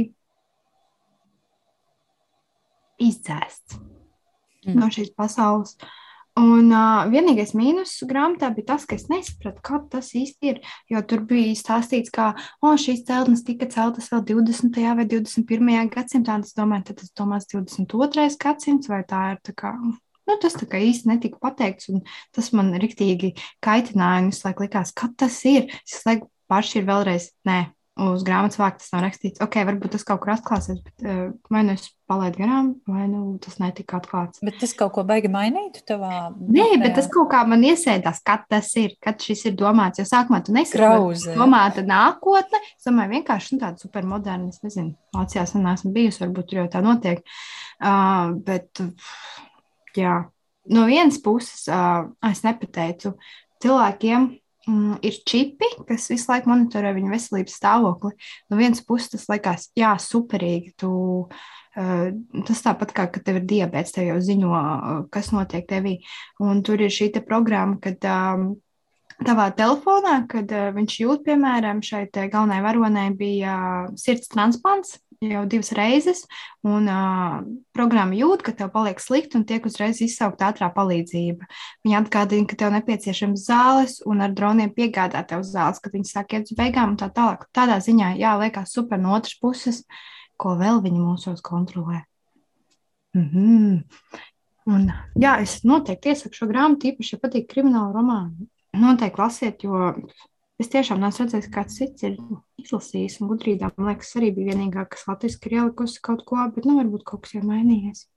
Speaker 3: izdzēsts mm. no šīs pasaules. Uh, Un uh, vienīgais mīnus grāmatā bija tas, ka es nesapratu, kā tas īsti ir. Jo tur bija stāstīts, ka oh, šīs celtnes tika celtas vēl 20. vai 21. gadsimtā. Es domāju, tad tas domās 22. gadsimts, vai tā ir tā kā. Nu, tas tā kā īsti netika pateikts, un tas man riktīgi kaitināja. Es laikam likās, ka tas ir. Es laikam paši ir vēlreiz, nē, uz grāmatas vāka tas nav rakstīts. Ok, varbūt tas kaut kur atklāsies, bet uh, vai nu es palaidu garām, vai nu tas netika atklāts.
Speaker 1: Bet tas kaut ko baigi mainītu tavā?
Speaker 3: Nē, tajā... bet tas kaut kā man iesēdās, kad tas ir, kad šis ir domāts. Jo sākumā tu nesaproti, domāta nākotne. Es domāju, vienkārši nu, tāda supermoderna, es nezinu, Vācijā sen esmu bijusi, varbūt tur jau tā notiek. Uh, bet, jā, no vienas puses, uh, es nepateicu cilvēkiem, mm, ir čipi, kas visu laiku monitorē viņa veselības stāvokli. No vienas puses tas likās, jā, superīgi. Tu, uh, tas tāpat kā, kad tev ir diabetes, tev jau ziņo, uh, kas notiek tevī. Un tur ir šī programma, kad um, tavā telefonā, kad uh, viņš jūt, piemēram, šai galvenajai varonai bija uh, sirds transplants jau divas reizes, un uh, programma jūt, ka tev paliek slikti un tiek uzreiz izsaukta ātrā palīdzība. Viņa atgādina, ka tev nepieciešams zāles un ar droniem piegādā tev zāles, kad viņi sāk iet uz beigām un tā tālāk. Tādā ziņā, jā, liekas super no otras puses, ko vēl viņi mūsos kontrolē. Mm -hmm. Un, jā, es noteikti iesaku šo grāmatu, īpaši, ja patīk krimināla romāna. Noteikti lasiet, jo Es tiešām neesmu redzējis, kāds cits ir izlasījis, un gudrībā, man liekas, arī bija vienīgā, kas latviešu ir ielikusi kaut ko, bet nu, varbūt kaut kas jau mainījies.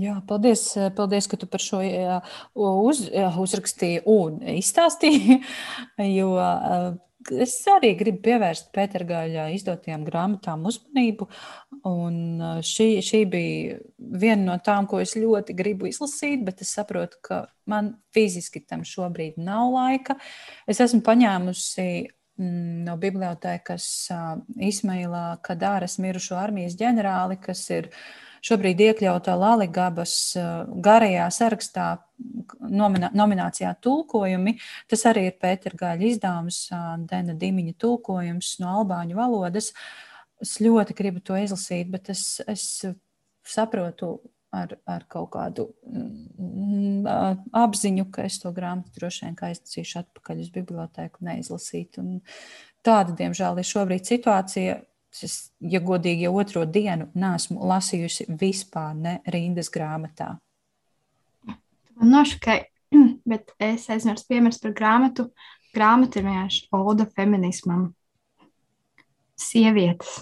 Speaker 1: Jā, paldies, paldies, ka tu par šo uz, uzrakstīji un izstāstīji. Jo es arī gribu pievērst Pētergāļa izdotajām grāmatām uzmanību. Šī, šī bija viena no tām, ko es ļoti gribu izlasīt, bet es saprotu, ka man fiziski tam šobrīd nav laika. Es esmu paņēmusi no bibliotēkas Ismailā Kadāras mirušo armijas ģenerāli, kas ir šobrīd iekļauta Laligabas garajā sarakstā nominācijā tulkojumi. Tas arī ir Pētera Gaļa izdevums, Dena Dimiņa tulkojums no albāņu valodas. Es ļoti gribu to izlasīt, bet es, es saprotu ar, ar kaut kādu mm, apziņu, ka es to grāmatu droši vien aiznesīšu atpakaļ uz bibliotēku, neizlasīt. Un tāda, diemžēl, ir šobrīd situācija. Es, ja godīgi, jau otro dienu nesmu lasījusi vispār ne rindas grāmatā.
Speaker 3: Man nošokēja, bet es aizmirsu piemirst par grāmatu. Grāmata ir vienkārši oda feminismam. Sievietes.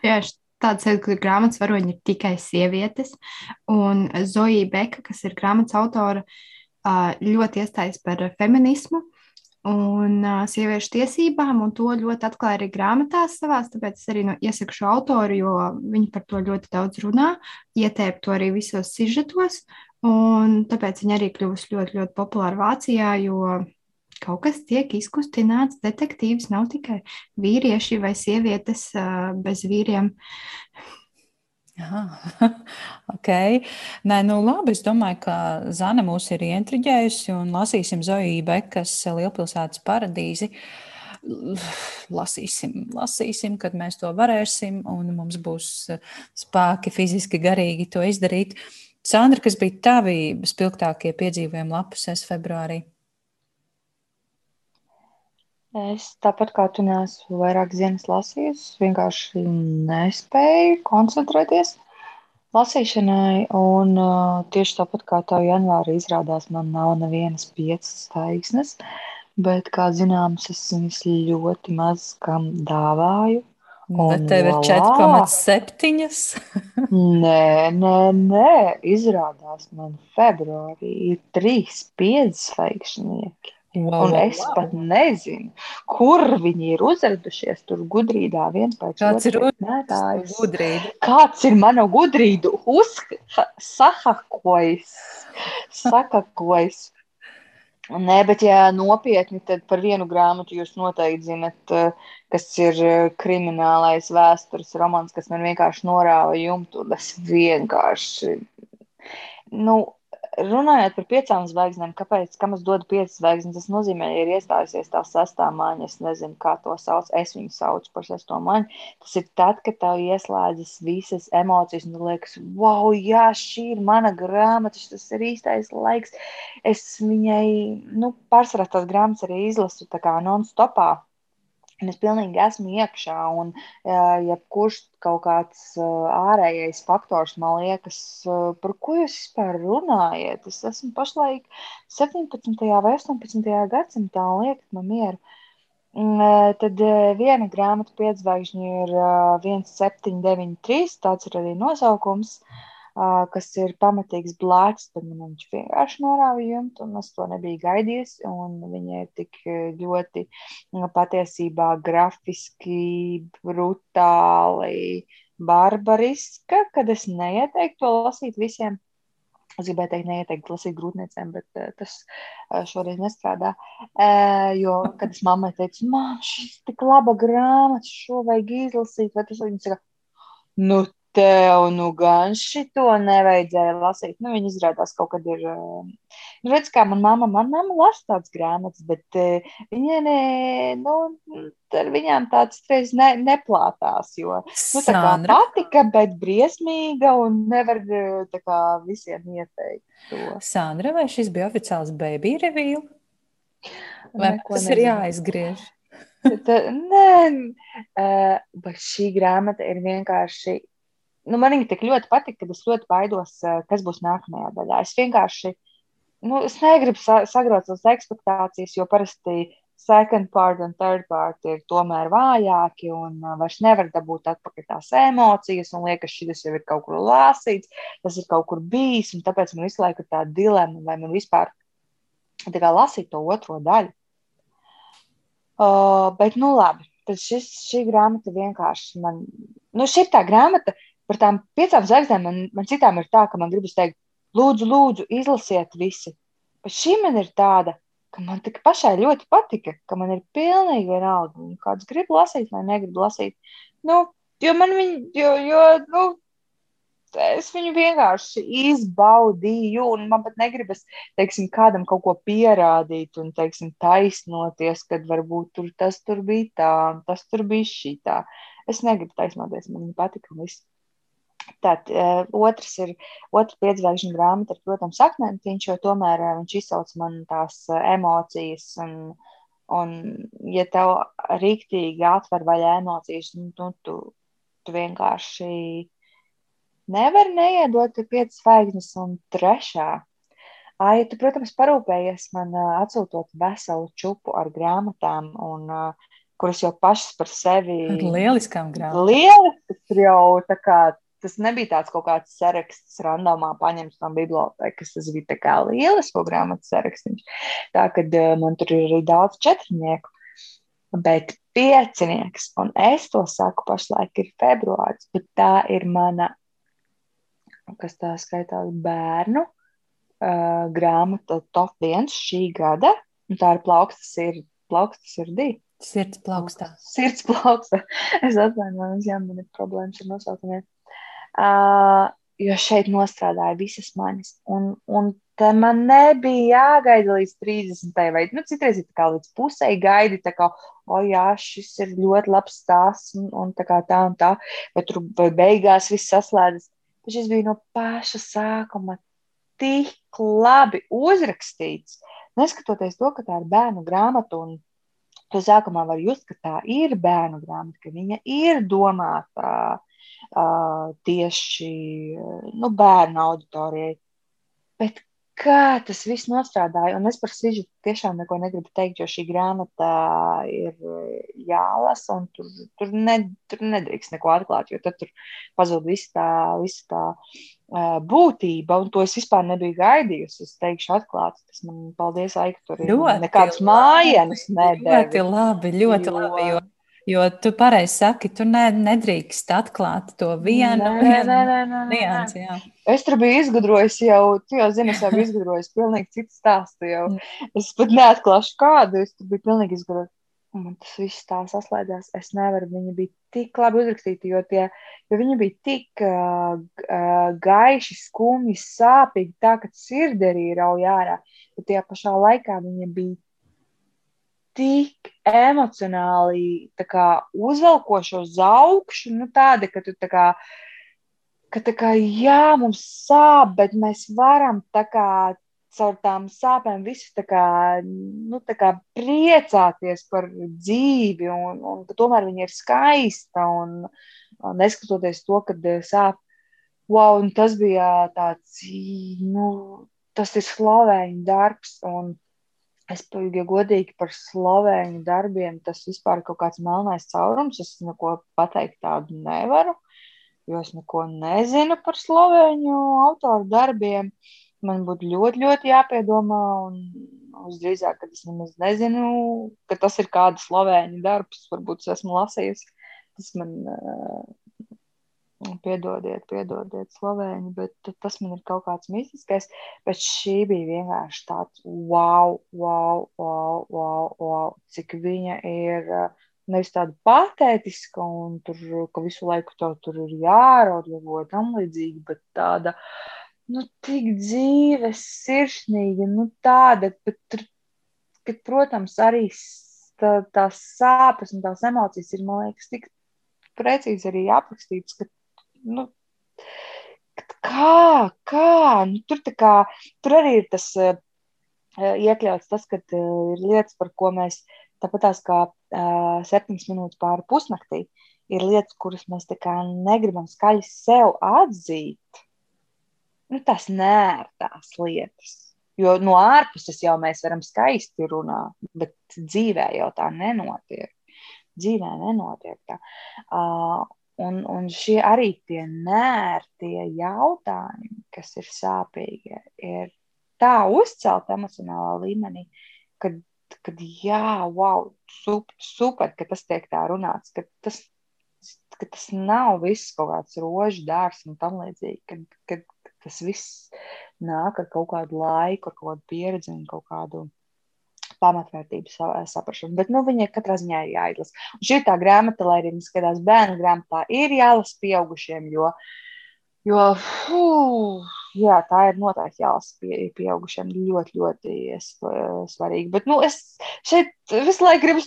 Speaker 3: Vienkārši tāds ir, ka grāmatas varoņi ir tikai sievietes. Un Zoja Beka, kas ir grāmatas autora, ļoti iestājas par feminismu un sieviešu tiesībām, un to ļoti atklāja arī grāmatās savās. Tāpēc es arī no, iesaku šo autoru, jo viņi par to ļoti daudz runā, ietēp to arī visos sižetos. Un tāpēc viņa arī kļuvusi ļoti, ļoti populāra Vācijā, jo kaut kas tiek izkustināts. Detektīvs nav tikai vīrieši vai sievietes bez vīriem.
Speaker 1: Aha, ok. Nē, nu labi. Es domāju, ka Zana mūs ir ieintriģējusi un lasīsim Zoju Bekas lielpilsētas paradīzi. Lasīsim, lasīsim, kad mēs to varēsim, un mums būs spēki fiziski, garīgi to izdarīt. Sandra, kas bija tavi spilgtākie piedzīvojumi lapusēs februārī?
Speaker 2: Es tāpat kā tu neesmu vairāk dienas lasījusi, vienkārši nespēju koncentrēties lasīšanai. Un uh, tieši tāpat kā tev janvārī izrādās, man nav nevienas piecas taiksnes, bet, kā zināms, es viņas ļoti maz kam dāvāju.
Speaker 1: Bet tev ir 4,7.
Speaker 2: nē, nē, nē, izrādās man februārī ir trīs piedzvaigžnieki. Wow, un es wow. pat nezinu, kur viņi ir uzradušies. Tur gudrībā viens pēc
Speaker 1: Kāds ir gudrība?
Speaker 2: Kāds ir mana gudrība? Uzsahakojis, sakakojis. Nē, bet, ja nopietni, tad par vienu grāmatu jūs noteikti zinat, kas ir kriminālais vēstures romāns, kas man vienkārši norāva jumtu. Tas vienkārši, nu, runājot par piecām zvaigznēm, kāpēc, kam es dodu piecas zvaigznes, tas nozīmē, ja ir iestājusies tā sestā maņa, es nezinu, kā to sauc, es viņu saucu par sesto maņu, tas ir tad, kad tev ieslēdzas visas emocijas, un liekas, wow, jā, šī ir mana grāmata, tas ir īstais laiks, es viņai, nu, pārsvarā tās grāmatas arī izlasu tā kā non-stopā, Un es pilnīgi esmu iekšā, un ja kurš kaut kāds ārējais faktors man liekas, par ko jūs vispār runājat? Es esmu pašlaik 17. vai 18. gadsimtā, un liekat man mieru. Tad viena grāmata piedzvaigžņu ir 1793, tāds ir arī nosaukums. Uh, kas ir pamatīgs blēks, tad man viņš vienkārši norāva jumtu, un es to nebiju gaidījis. Viņa ir tik ļoti patiesībā grafiski, brutāli, barbariska, kad es neieteiktu to lasīt visiem. Es gribēju teikt, neieteikt lasīt grūtniecēm, bet uh, tas uh, šoreiz nestrādā. Uh, jo, kad es mammai teicu, māmiņ, šis tik laba grāmata, šo vajag izlasīt, vai tas viņa saka, nu, tev nu gan šito nevajadzēja lasīt. Nu, viņa izrādās kaut kad ir. Nu, redz, kā man mamma, man mamma lasa tādas grāmatas, bet uh, viņa ne, nu, ar viņām tāds reiz ne, neplātās, jo, nu, tā kā patika, bet briesmīga un nevar tā kā visiem ieteikt to.
Speaker 1: Sandra, vai šis bija oficiāls baby review? Vai Neko tas nezinu. ir jāizgriež?
Speaker 2: Tā, nē, uh, bet šī grāmata ir vienkārši nu, man viņa tik ļoti patīk, ka es ļoti baidos, eh, kas būs nākamajā daļā. Es vienkārši nu, es negribu sa sagrot savas expectācijas, jo parasti second part un third part ir tomēr vājāki un uh, vairs nevar dabūt atpakaļ tās emocijas un liekas, šis jau ir kaut kur lasīts, tas ir kaut kur bijis, un tāpēc man visu laiku ir tā dilema, vai man vispār tā kā lasīt to otro daļu. Uh, bet, nu labi, tad šis, šī grāmata vienkārši man, nu šī ir tā grāmata, uh, par tām piecām zvaigznēm man, man citām ir tā, ka man gribas teikt, lūdzu, lūdzu, izlasiet visi. Bet šī man ir tāda, ka man tik pašai ļoti patika, ka man ir pilnīgi vienalga, kāds grib lasīt vai negrib lasīt. Nu, jo man viņa, jo, jo, nu, es viņu vienkārši izbaudīju, un man pat negribas, teiksim, kādam kaut ko pierādīt un, teiksim, taisnoties, kad varbūt tur tas tur bija tā, un tas tur bija šī tā. Es negribu taisnoties, man viņa patika un viss. Tad uh, otrs ir otrs piedzvaigžņu grāmata, ir, protams, akmentiņš, jo tomēr uh, viņš izsauc man tās uh, emocijas. Un, un, ja tev rīktīgi atver vaļā emocijas, nu, nu, tu, tu vienkārši nevari neiedot piecas zvaigznes un trešā. Ai, tu, protams, parūpējies man atsūtot veselu čupu ar grāmatām, un, uh, kuras jau pašas par sevi
Speaker 1: ir lieliskām grāmatām.
Speaker 2: Lieliskas jau tā kā tas nebija tāds kaut kāds saraksts, randomā paņemts no bibliotekas. Tas bija kā lielisko grāmatu saraksts. Tā kā man tur ir arī daudz četrnieku, bet piecinieks, un es to saku pašlaik, ir februāris, bet tā ir mana, kas tā skaitās, bērnu uh, grāmata top 1 šī gada. Tā ir plaukstas, ir plaukstas sirdī.
Speaker 1: Sirds plaukstā.
Speaker 2: Sirds plaukstā. Es atvainojos, ja man ir problēmas ar nosaukumiem. Uh, jo šeit nostrādāja visas manis. Un, un te man nebija jāgaida līdz 30. vai nu, citreiz ir kā līdz pusē gaidi, tā kā, o jā, šis ir ļoti labs stāsts un, un tā kā tā un tā, vai tur vai beigās viss saslēdzas. Bet šis bija no paša sākuma tik labi uzrakstīts, neskatoties to, ka tā ir bērnu grāmata un to sākumā var just, ka tā ir bērnu grāmata, ka viņa ir domāta tieši nu, bērnu auditorijai. Bet kā tas viss nostrādāja. Un es par Sižu tiešām neko negribu teikt, jo šī grāmata ir jālasa, un tur, tur, ne, tur nedrīkst neko atklāt, jo tad tur pazūd visa tā, visa tā būtība, un to es vispār nebiju gaidījusi. Es teikšu atklāti, tas man paldies, Aika, tur ir nekāds mājienas nedēļas.
Speaker 1: Ļoti labi, ļoti jo... labi, jo Jo tu pareizi saki, tu ne, nedrīkst atklāt to vienu
Speaker 2: niansu. Es tur biju izgudrojis jau, tu jau zini, es jau biju izgudrojis pilnīgi citu stāstu. Jau. Mm. Es pat neatklāšu kādu, es tur biju pilnīgi izgudrojis. Man tas viss tā saslēdzās. Es nevaru, viņi bija tik labi uzrakstīti, jo, tie, jo viņi bija tik uh, gaiši, skumji, sāpīgi, tā ka sirdi arī rauj ārā. Bet tajā pašā laikā viņi bija tik emocionāli kā, uzvelkošu uz augšu, nu, tāda, ka tu tā kā, ka tā kā, jā, mums sāp, bet mēs varam tā kā caur tām sāpēm visu tā kā, nu, tā kā priecāties par dzīvi, un, un tomēr viņa ir skaista, un, un neskatoties to, kad sāp, wow, tas bija tāds, nu, tas ir slavēņu darbs, un Es pilnīgi godīgi par slovēņu darbiem. Tas vispār ir kaut kāds melnais caurums. Es neko pateikt tādu nevaru, jo es neko nezinu par slovēņu autoru darbiem. Man būtu ļoti, ļoti jāpiedomā. Un visdrīzāk, ka es nemaz nezinu, ka tas ir kāda slovēņu darbs. Varbūt es esmu lasījusi. Tas man Piedodiet, piedodiet, Slovēņi, bet tas man ir kaut kāds mistiskais. Bet šī bija vienkārši tāds wow, wow, wow, wow, wow cik viņa ir nevis tāda patētiska un tur, ka visu laiku tev tur ir jāraud vai tam līdzīgi, bet tāda, nu, tik dzīve, sirsnīga, nu, tāda, bet, kad, protams, arī tā, tās sāpes un tās emocijas ir, man liekas, tik precīzi arī aprakstīts, ka nu, kā, kā, nu, tur, kā, tur arī ir tas uh, iekļauts, tas, ka uh, ir lietas, par ko mēs tāpat tās kā uh, septiņas minūtes pāri pusnaktī, ir lietas, kuras mēs negribam skaļi sev atzīt. Nu, tas nē, tās lietas. Jo no ārpuses jau mēs varam skaisti runāt, bet dzīvē jau tā nenotiek. Dzīvē nenotiek tā. Uh, Un, un šie arī tie nērtie jautājumi, kas ir sāpīgi, ir tā uzcelt emocionālā līmenī, kad, kad jā, wow, super, super, ka tas tiek tā runāts, ka tas, ka tas nav viss kaut kāds rožu dārs un tam līdzīgi, kad, kad tas viss nāk ar kaut kādu laiku, ar kaut kādu pieredzi un kaut kādu pamatvērtību saprašanu. Bet nu, viņa katrā ziņā ir jāizlasa. Un šī tā grāmata, lai arī skatās bērnu grāmatā, ir jālasa pieaugušiem, jo, jo fū, jā, tā ir noteikti jālasa pie, pieaugušiem. Ļoti, ļoti svarīgi. Bet nu, es šeit visu laiku gribu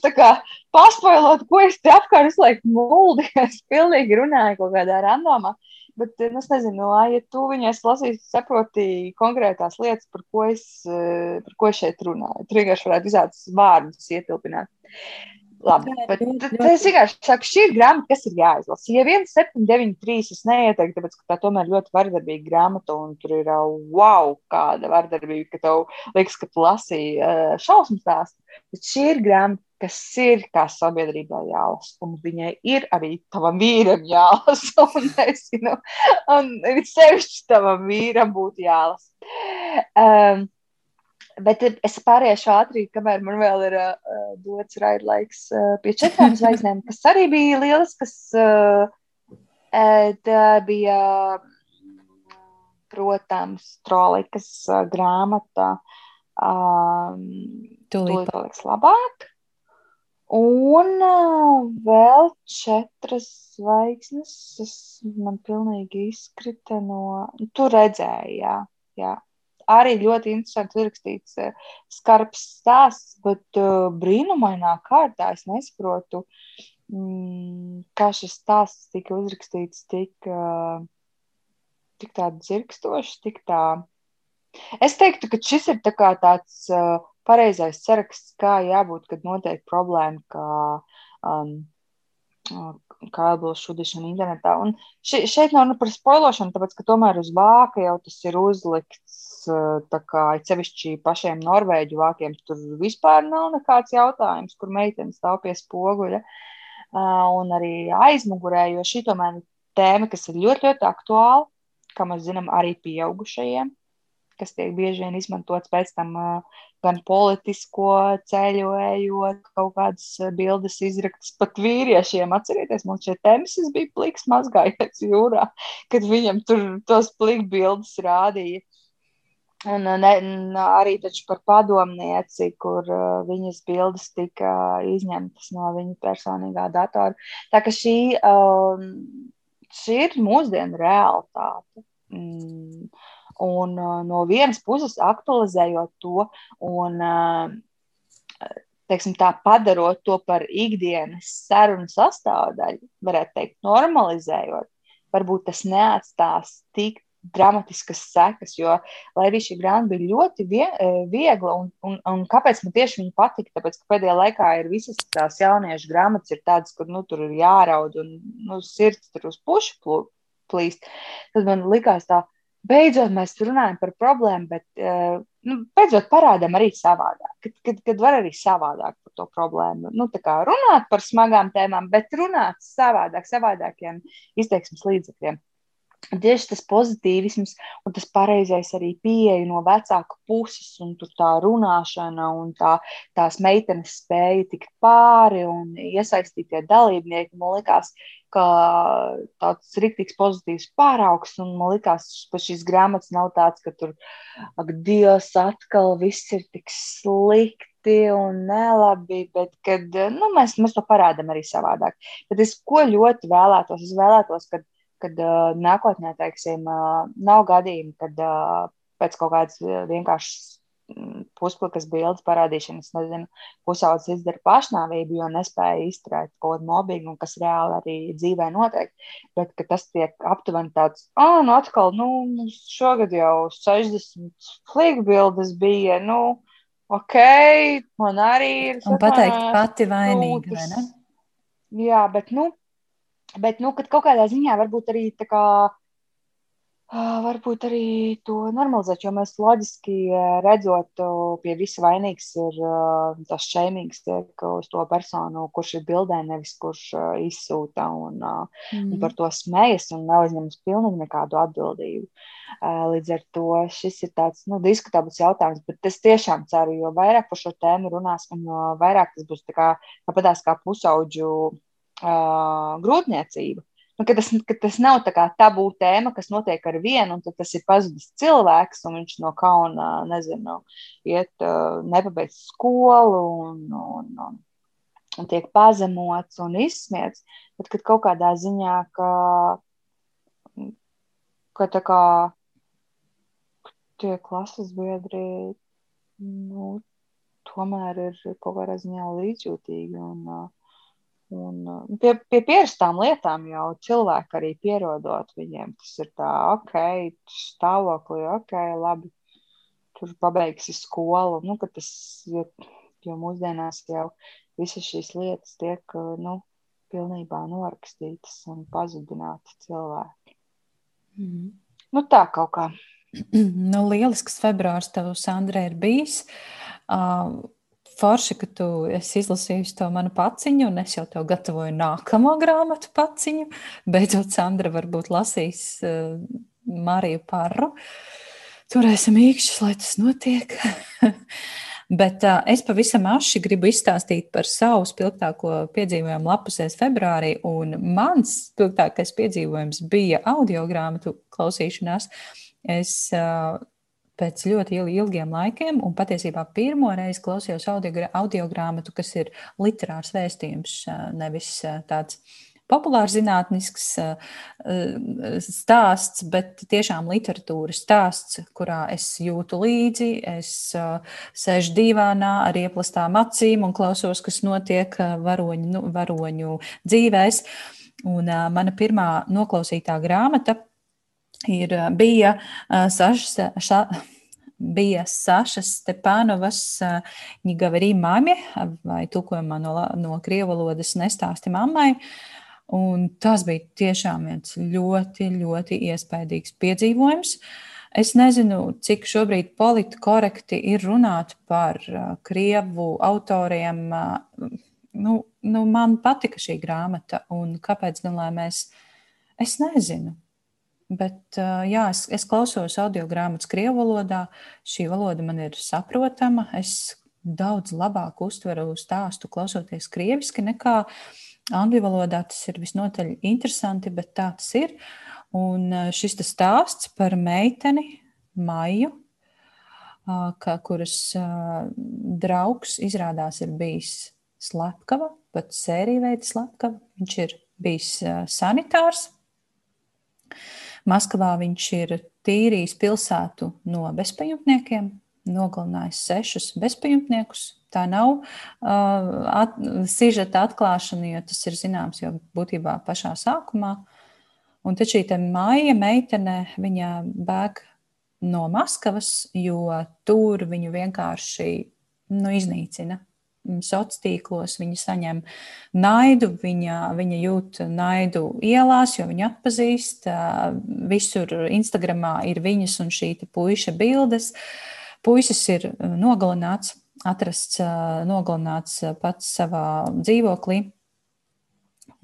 Speaker 2: paspoilot, ko es te apkārt visu laiku muldu. Es pilnīgi runāju kaut kādā randomā. Bet nu, es nezinu, ja tu viņai lasīsi, saproti konkrētās lietas, par ko es, eh, par ko es šeit runāju. Tur vienkārši varētu visādus vārdus ietilpināt. Labi, bet es vienkārši saku, šī ir grāmata, kas ir jāizlasa. Ja 1, 7, 9, 3 es neieteiktu, tāpēc, ka tā tomēr ļoti vardarbīga grāmata, un tur ir wow, kāda vardarbība, ka tev liekas, ka tu lasīji šausmu stāstu. Bet šī ir grāmata, kas ir kā sabiedrībā jālasa, un viņai ir arī tavam vīram jālasa, un es zinu, un ir sevišķi tavam vīram būtu jālasa. Um, bet es pāriešu ātri, kamēr man vēl ir uh, dots raidlaiks uh, pie četrām zvaigznēm, kas arī bija lielas, kas uh, tā bija, protams, trolikas uh, grāmata. Um, Tūlīt paliks labāk. Un vēl četras zvaigznes. Es, man pilnīgi izkrita no. Nu, tur redzēju, jā. jā. Arī ļoti interesanti uzrakstīts uh, skarbs stāsts, bet brīnumainā kārtā es nesaprotu, mm, kā šis stāsts tika uzrakstīts tik, tik tā dzirkstoši, tik tā. Es teiktu, ka šis ir tā tāds. Uh, pareizais saraksts, kā jābūt, kad notiek problēma, kā, um, kā atbilst šudišana internetā. Un še, šeit nav nu par spoilošanu, tāpēc, ka tomēr uz vāka jau tas ir uzlikts kā cevišķi pašiem norvēģu vākiem, tur vispār nav nekāds jautājums, kur meitene stāv pie spoguļa. Un arī aizmugurē, jo šī tomēr ir tēma, kas ir ļoti, ļoti aktuāla, kā mēs zinām, arī pieaugušajiem kas tiek bieži vien izmantots pēc tam gan politisko ceļu, ejot, kaut kādas bildes izraktas pat vīriešiem. Atcerieties, mums šeit temisis bija pliks mazgājies jūrā, kad viņam tur tos plik bildes rādīja. Un ne, arī par padomnieci, kur uh, viņas bildes tika izņemtas no viņa personīgā datora. Tā ka šī, um, šī ir mūsdienu realitāte. Mm. Un uh, no vienas puses aktualizējot to un uh, teiksim, tā, padarot to par ikdienas sarunu sastāvdaļu, varētu teikt, normalizējot, varbūt tas neatstās tik dramatiskas sekas, jo, lai arī šī grāmata bija ļoti vie, viegla, un, un, un kāpēc man tieši viņa patika, tāpēc, ka pēdējā laikā ir visas tās jauniešu grāmatas, ir tādas, kur, nu, tur ir jāraud, un, nu, sirds tur uz pušu plīst, tad man likās tā, beidzot mēs runājam par problēmu, bet uh, nu, beidzot parādām arī savādāk. Kad, kad, kad var arī savādāk par to problēmu. Nu, runāt par smagām tēmām, bet runāt savādāk, savādākiem izteiksmes līdzekļiem. Tieši tas pozitīvisms un tas pareizais arī pieeja no vecāka puses, un tā runāšana un tā, tās meitenes spēja tikt pāri un iesaistītie dalībnieki. Man liekas, ka tāds rīktīgs pozitīvs pāraugs, un man liekas, ka šīs grāmatas nav tāds, ka tur, ak, Dievs, atkal viss ir tik slikti un nelabi, bet kad, nu, mēs, mēs to parādām arī savādāk. Bet es ko ļoti vēlētos? Es vēlētos, ka kad uh, nākotnē, teiksim, uh, nav gadījumi, kad uh, pēc kaut kādas vienkāršas pusplikas bildes parādīšanas, nezinu, pusaudzis izdara pašnāvību, jo nespēja izturēt kaut kādu mobbingu, kas reāli arī dzīvē notiek. Bet tas tiek aptuveni tāds, ah, nu atkal, nu, šogad jau 60 flīgu bildes bija, nu, ok, man arī ir.
Speaker 1: Un pateikt pati vainīga, vai ne?
Speaker 2: Jā, bet, nu, Bet, nu, kad kaut kādā ziņā varbūt arī tā kā. Varbūt arī to normalizēt, jo mēs loģiski redzot, pie visa vainīgs ir tas šeimīgs tiek uz to personu, kurš ir bildē, nevis kurš izsūta un, mm. un par to smējas un neuzņemas pilnīgi nekādu atbildību. Līdz ar to šis ir tāds nu, diskutabls jautājums, bet es tiešām ceru, jo vairāk par šo tēmu runās un vairāk tas būs tā kā, tāpatās kā pusauģu uh, grūtniecību. Nu, ka, tas, ka tas nav tā kā tabū tēma, kas notiek ar vienu, un tas ir pazudis cilvēks, un viņš no kauna, nezinu, iet, uh, nepabeidz skolu un, un, un, un tiek pazemots un izsmiets. Bet kad kaut kādā ziņā, ka, ka tā kā tie klases biedri, nu, tomēr ir kaut kādā ziņā līdzjūtīgi un uh, Un, uh, pie, pie pierastām lietām jau cilvēki arī pierodot viņiem. Tas ir tā, ok, stāvoklī, ok, labi, tur pabeigsi skolu. Nu, tas, jo, jo mūsdienās jau visas šīs lietas tiek uh, nu, pilnībā norakstītas un pazudinātas cilvēki. Mm. Nu, tā kaut kā.
Speaker 1: Nu, lielisks februārs tev, Sandra, ir bijis. Uh, forši, ka tu esi izlasījusi to manu paciņu, un es jau tev gatavoju nākamo grāmatu paciņu. Beidzot, Sandra varbūt lasīs uh, Mariju Parru. Turēsim īkšķus, lai tas notiek. Bet uh, es pavisam aši gribu izstāstīt par savu spilgtāko piedzīvojumu lapusēs februārī, un mans spilgtākais piedzīvojums bija audio grāmatu klausīšanās. Es uh, pēc ļoti ilgiem laikiem, un patiesībā pirmo reizi klausījos audio, grāmatu, kas ir literārs vēstījums, nevis tāds populārs zinātnisks stāsts, bet tiešām literatūras stāsts, kurā es jūtu līdzi, es sēžu divānā ar ieplastām acīm un klausos, kas notiek varoņu, nu, varoņu dzīvēs. Un mana pirmā noklausītā grāmata ir, bija Saša, ša, bija Sašas Stepanovas Ņigavarī mamie, vai tulkojumā no, no krievu valodas nestāsti mammai. Un tas bija tiešām viens ļoti, ļoti iespaidīgs piedzīvojums. Es nezinu, cik šobrīd politi korekti ir runāt par krievu autoriem. Nu, nu, man patika šī grāmata, un kāpēc gan lai mēs, es nezinu. Bet, uh, jā, es, es klausos audio grāmatas krievu valodā. Šī valoda man ir saprotama. Es daudz labāk uztveru stāstu klausoties krieviski nekā angļu valodā. Tas ir visnotaļ interesanti, bet tā tas ir. Un šis stāsts par meiteni Maiju, ka, kuras draugs izrādās ir bijis slepkava, pat sērija veida slepkava. Viņš ir bijis sanitārs. Maskavā viņš ir tīrījis pilsētu no bezpajumtniekiem, nogalinājis sešus bezpajumtniekus. Tā nav uh, at, sižeta atklāšana, jo tas ir zināms jau būtībā pašā sākumā. Un tad šī māja meitene, viņa bēg no Maskavas, jo tur viņu vienkārši nu, iznīcina. Sociālos tīklos viņa saņem naidu, viņa, viņa jūt naidu ielās, jo viņa atpazīst. Visur Instagramā ir viņas un šī puika bildes. Puisis ir nogalināts, atrasts nogalināts pats savā dzīvoklī.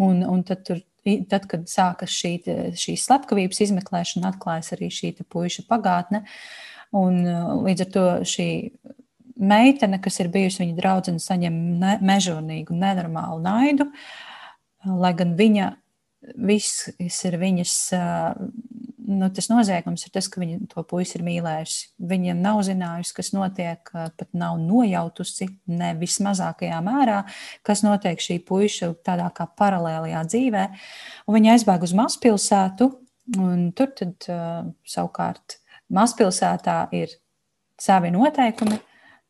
Speaker 1: Un, un tad tur tad, kad sākas šī, šī slepkavības izmeklēšana, atklājas arī šī puika pagātne. Un, līdz ar to šī meitene, kas ir bijusi viņa draudzene, saņem ne, mežonīgu, nenormālu naidu, lai gan viņa viss ir viņas nu, tas noziegums ir tas, ka viņa to puisi ir mīlējusi. Viņa nav zinājusi, kas notiek, pat nav nojautusi ne vismazākajā mērā, kas notiek šī puika tādā kā paralēlajā dzīvē. Un viņa aizbēga uz mazpilsētu, un tur tad savukārt mazpilsētā ir savi noteikumi,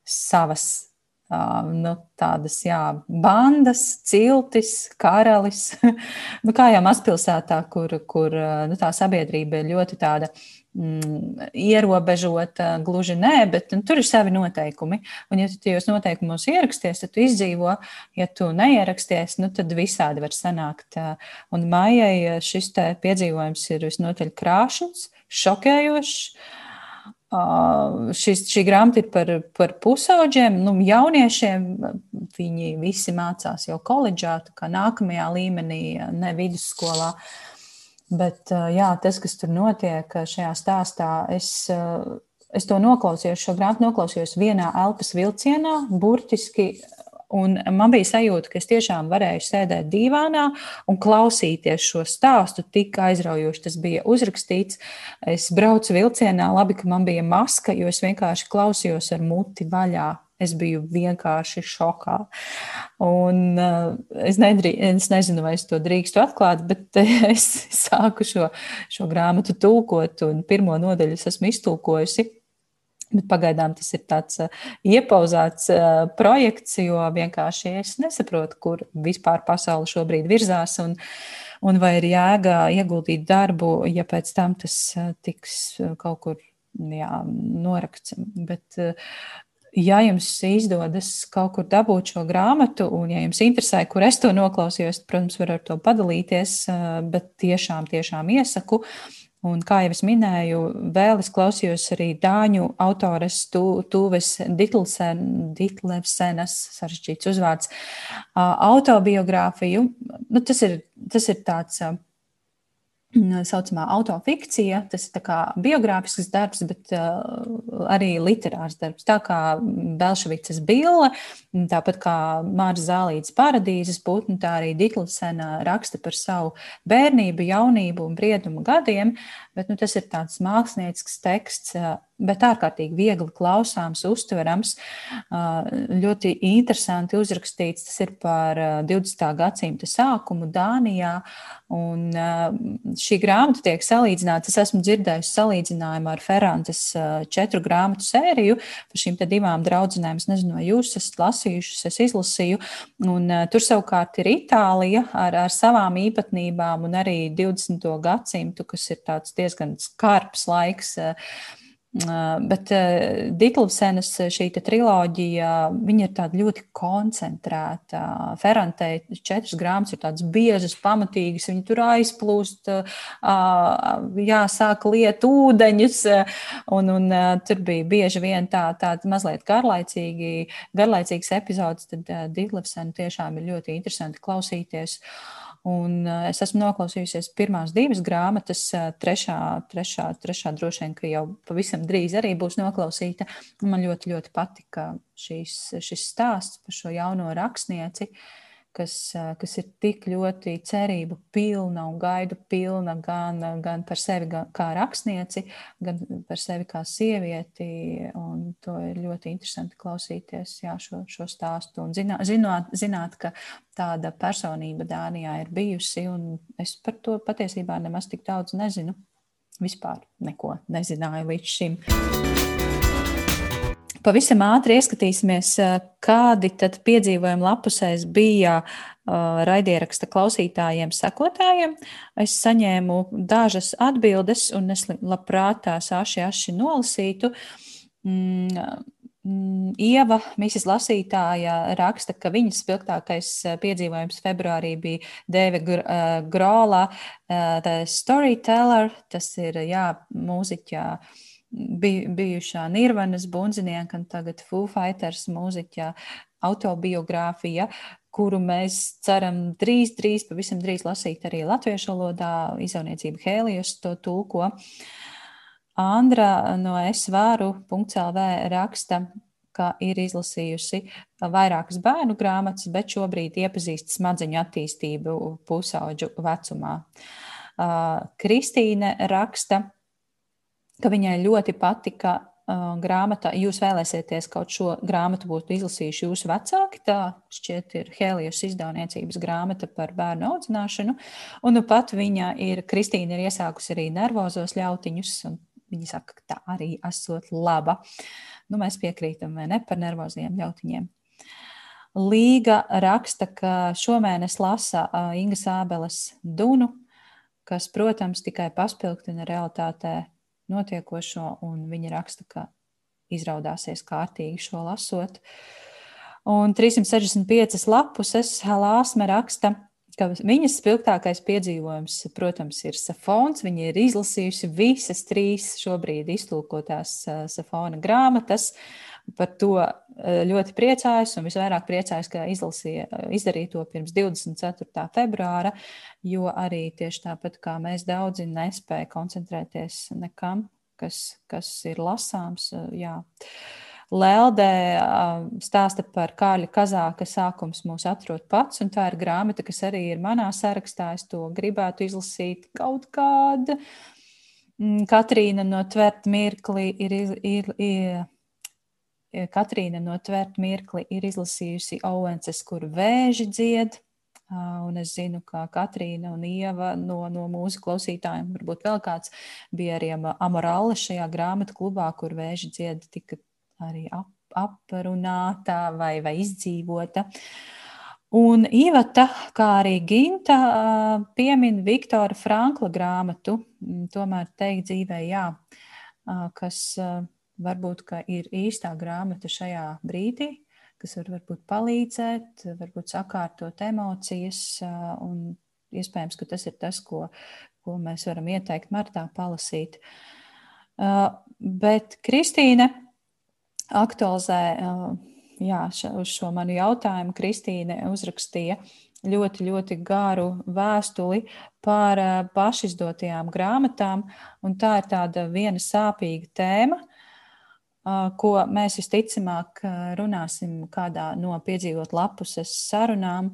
Speaker 1: savas nu, tādas jā, bandas, ciltis, karalis. nu, kā jau mazpilsētā, kur, kur nu, tā sabiedrība ir ļoti tāda mm, ierobežota, gluži nē, bet nu, tur ir savi noteikumi. Un, ja tu tajos noteikumos ieraksties, tad tu izdzīvo. Ja tu neieraksties, nu, tad visādi var sanākt. Un maijai šis piedzīvojums ir visnotaļ krāšņs, šokējošs. Šis, šī grāmata ir par, par pusauģiem, nu, jauniešiem. Viņi visi mācās jau koledžā, kā nākamajā līmenī, ne vidusskolā. Bet jā, tas, kas tur notiek šajā stāstā, es, es to noklausījos, šo grāmatu noklausījos vienā elpas vilcienā, burtiski Un man bija sajūta, ka es tiešām varēju sēdēt divānā un klausīties šo stāstu. Tik aizraujoši tas bija uzrakstīts. Es braucu vilcienā, labi, ka man bija maska, jo es vienkārši klausījos ar muti vaļā. Es biju vienkārši šokā. Un, uh, es, nedrī, es nezinu, vai es to drīkstu atklāt, bet es sāku šo, šo grāmatu tulkot, un pirmo nodaļu es esmu iztulkojusi. Bet pagaidām tas ir tāds uh, iepauzēts uh, projekts, jo vienkārši es nesaprotu, kur vispār pasaule šobrīd virzās un, un vai ir jēga ieguldīt darbu, ja pēc tam tas uh, tiks kaut kur jā, norakts. Bet, ja jums izdodas kaut kur dabūt šo grāmatu, un ja jums interesē, kur es to noklausījos, protams, var ar to padalīties, bet tiešām, tiešām iesaku. Un, kā jau es minēju, vēl es klausījos arī dāņu autores Tūves Ditlevsenas, sarežģīts uzvārds, autobiogrāfiju. Nu, tas, ir, tas ir tāds tā saucamā autofikcija. Tas ir biogrāfisks darbs, bet uh, arī literārs darbs. Tā kā Belševicas bille, tāpat kā Mārcis Zālītas paradīzes būtne, tā arī Diklasena raksta par savu bērnību, jaunību un briedumu gadiem. Bet nu, tas ir tāds māksliniecisks teksts, bet ārkārtīgi viegli klausāms, uztverams, ļoti interesanti uzrakstīts. Tas ir par 20. gadsimta sākumu Dānijā. Un šī grāmata tiek salīdzināta. Es esmu dzirdējusi salīdzinājumu ar Ferrantes četru grāmatu sēriju par šīm divām draudzenēm. Es nezinu, vai jūs esat lasījušas, es izlasīju. Un, tur savukārt ir Itālija ar, ar savām īpatnībām un arī 20. gadsimtu, kas ir tāds diezgan skarbs laiks Bet Dikluvsenas šī triloģija, viņa ir tāda ļoti koncentrēta. Ferantē četras grāmatas ir tādas biezas, pamatīgas, viņi tur aizplūst, jāsāk liet ūdeņus, un, un tur bija bieži vien tā, tāda mazliet garlaicīgi, garlaicīgs epizods, tad Dikluvsena tiešām ir ļoti interesanti klausīties. Uh, Un eh, es esmu noklausījusies pirmās divas grāmatas, eh, trešā, trešā, trešā droši vien, ka jau pavisam drīz arī būs noklausīta. Man ļoti, ļoti patika šīs, šis stāsts par šo jauno rakstnieci. Uh, kas, kas ir tik ļoti cerību pilna un gaidu pilna gan, gan par sevi gan kā rakstnieci, gan par sevi kā sievieti. Un to ir ļoti interesanti klausīties jā, šo, šo stāstu un zināt, zināt, zināt, ka tāda personība Dānijā ir bijusi. Es par to patiesībā nemaz tik daudz nezinu. Vispār neko nezināju līdz šim. Pavisam ātri ieskatīsimies, kādi tad piedzīvojumi lapusēs bija raidieraksta klausītājiem, sekotājiem. Es saņēmu dažas atbildes, un es labprāt tās aši, aši nolasītu. Mm, mm, Ieva, Mīsīs lasītāja, raksta, ka viņas spilgtākais piedzīvojums februārī bija Dēve Grola, The Storyteller, tas ir, jā, mūziķā bijušā Nirvanas bundzinieka un tagad Foo Fighters mūziķa autobiogrāfija, kuru mēs ceram drīz, drīz, pavisam drīz lasīt arī latviešu valodā. Izauniecība Hēlijus to tulko. Andra no svāru.lv raksta, ka ir izlasījusi vairākas bērnu grāmatas, bet šobrīd iepazīst smadzeņu attīstību pusauģu vecumā. Kristīne raksta, ka viņai ļoti patika uh, grāmata. Jūs vēlēsieties kaut šo grāmatu būtu izlasījuši jūsu vecāki. Tā šķiet ir Hēlijas izdevniecības grāmata par bērnu audzināšanu. Un nu pat viņa ir, Kristīna ir iesākusi arī nervozos ļautiņus, viņa saka, ka tā arī esot laba. Nu, mēs piekrītam, vai ne, par nervoziem ļautiņiem. Līga raksta, ka šomēnes lasa uh, Inga Sābeles Dunu, kas, protams, tikai paspilgtina realitātē notiekošo, un viņa raksta, ka izraudāsies kārtīgi šo lasot. Un 365 lapuses Lāsme raksta, ka viņas spilgtākais piedzīvojums, protams, ir Safons. Viņa ir izlasījusi visas trīs šobrīd iztulkotās Safona grāmatas. Par to ļoti priecājos un visvairāk priecājos, ka izlasīja, izdarīja to pirms 24. februāra, jo arī tieši tāpat kā mēs daudzi nespēja koncentrēties nekam, kas, kas ir lasāms. Jā. Lēldē stāsta par Kāļa Kazāka sākums mūs atrod pats, un tā ir grāmata, kas arī ir manā sarakstā. Es to gribētu izlasīt kaut kāda. Mm, Katrīna no Tvert mirkli ir, ir, ir, ir Katrīna no Tvert mirkli ir izlasījusi Owenses, kur vēži dzied. Un es zinu, ka Katrīna un Ieva no, no mūsu klausītājiem, varbūt vēl kāds, bija arī amorāli šajā grāmatu klubā, kur vēži dzied tika arī ap, aprunāta vai, vai izdzīvota. Un Ivata, kā arī Ginta, piemin Viktora Frankla grāmatu, tomēr teikt dzīvē, jā, kas varbūt ir īstā grāmata šajā brīdī, kas var varbūt palīdzēt, varbūt sakārtot emocijas. Iespējams, ka tas ir tas, ko, ko mēs varam ieteikt martā palasīt. Bet Kristīne aktualizē jā, uz šo manu jautājumu. Kristīne uzrakstīja ļoti, ļoti garu vēstuli par pašizdotajām grāmatām, un tā ir tāda viena sāpīga tēma ko mēs visticamāk runāsim kādā no piedzīvot lapuses sarunām.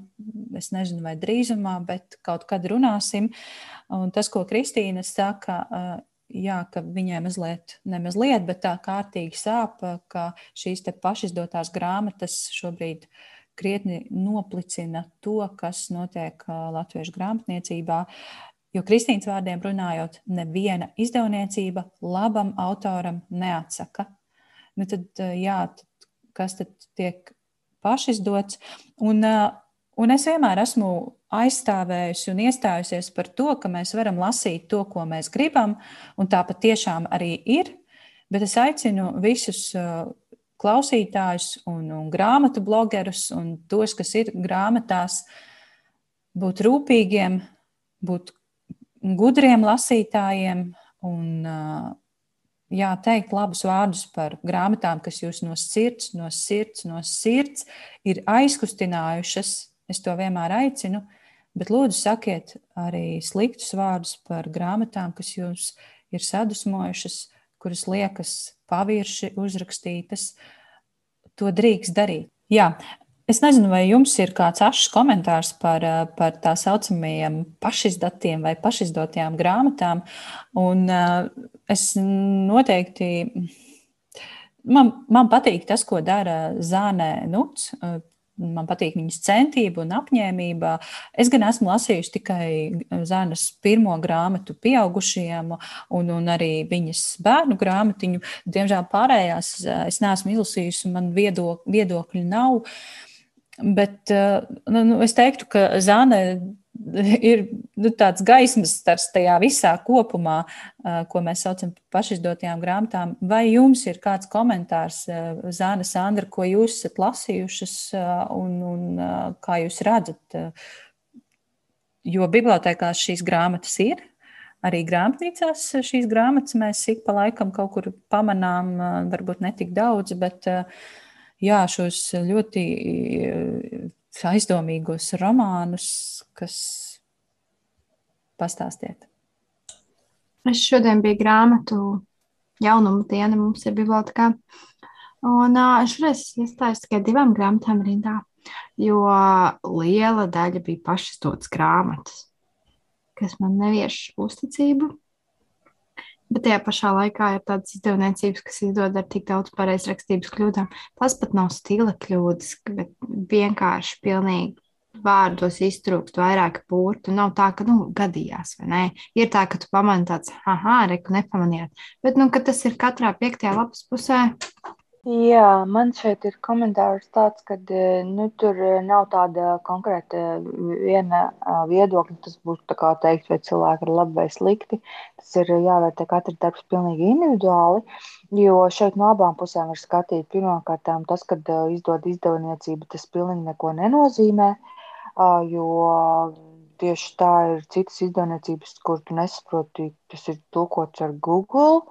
Speaker 1: Es nezinu, vai drīzumā, bet kaut kad runāsim. Un tas, ko Kristīna saka, jā, ka viņai mazliet, ne mazliet, bet tā kārtīgi sāp, ka šīs te pašizdotās grāmatas šobrīd krietni noplicina to, kas notiek latviešu grāmatniecībā. Jo Kristīnas vārdiem runājot, neviena izdevniecība labam autoram neatsaka nu tad, jā, tad, kas tad tiek pašizdots? Un, un es vienmēr esmu aizstāvējusi un iestājusies par to, ka mēs varam lasīt to, ko mēs gribam, un tā patiešām arī ir. Bet es aicinu visus klausītājus un, un grāmatu blogerus un tos, kas ir grāmatās, būt rūpīgiem, būt gudriem lasītājiem un jā, teikt labus vārdus par grāmatām, kas jūs no sirds, no sirds, no sirds ir aizkustinājušas. Es to vienmēr aicinu, bet lūdzu sakiet arī sliktus vārdus par grāmatām, kas jūs ir sadusmojušas, kuras liekas pavirši uzrakstītas. To drīkst darīt. Jā, Es nezinu, vai jums ir kāds ašs komentārs par, eh, par tā saucamajiem pašizdatiem vai pašizdotajām grāmatām. Un eh, es noteikti, man, man patīk tas, ko dara Zānē Nuts. Eh, man patīk viņas centība un apņēmība. Es gan esmu lasījusi tikai Zēnas pirmo grāmatu pieaugušajiem, un, un arī viņas bērnu grāmatiņu. Diemžēl pārējās es neesmu izlasījusi, man viedok, viedokļi nav. Uh, Bet eh, nu, nu, es teiktu, ka zāle ir nu, tāds gaismas stars tajā visā kopumā, eh, ko mēs saucam par pašizdotajām grāmatām. Vai jums ir kāds komentārs, eh, Zāne, Sandra, ko jūs esat lasījušas un, un kā jūs redzat? Jo bibliotekās šīs grāmatas ir. Arī grāmatnīcās šīs grāmatas mēs ik pa laikam kaut kur pamanām, varbūt ne tik daudz, bet uh, jā, šos ļoti eh, aizdomīgos romānus, kas pastāstiet.
Speaker 3: Es šodien biju grāmatu jaunumu diena, mums ir bibliotekā. Un šoreiz iestājos tikai divām grāmatām rindā, jo liela daļa bija pašizdotas grāmatas, kas man nevieš uzticību. Bet tajā pašā laikā ir tādas izdevniecības, kas izdod ar tik daudz pareizrakstības kļūdām. Tas pat nav stila kļūdas, bet vienkārši pilnīgi vārdos iztrūkst vairāk burtu. Nav tā, ka, nu, gadījās, vai ne? Ir tā, ka tu pamani tāds, ah, reku nepamanījāt. Bet, nu, ka tas ir katrā piektajā lapas pusē,
Speaker 2: Jā, man šeit ir komentārs tāds, ka e, nu, tur e, nav tāda konkrēta viena viedokļa. Tas būtu kā teikt, vai cilvēki ir labi vai slikti. Tas ir jāvērtē katrs darbs pilnīgi individuāli, jo šeit no abām pusēm var skatīt. Pirmkārt, tas, kad izdod izdevniecība, tas pilnīgi neko nenozīmē, jo tieši tā ir citas izdevniecības, kur tu nesaproti, tas ir tulkots ar Google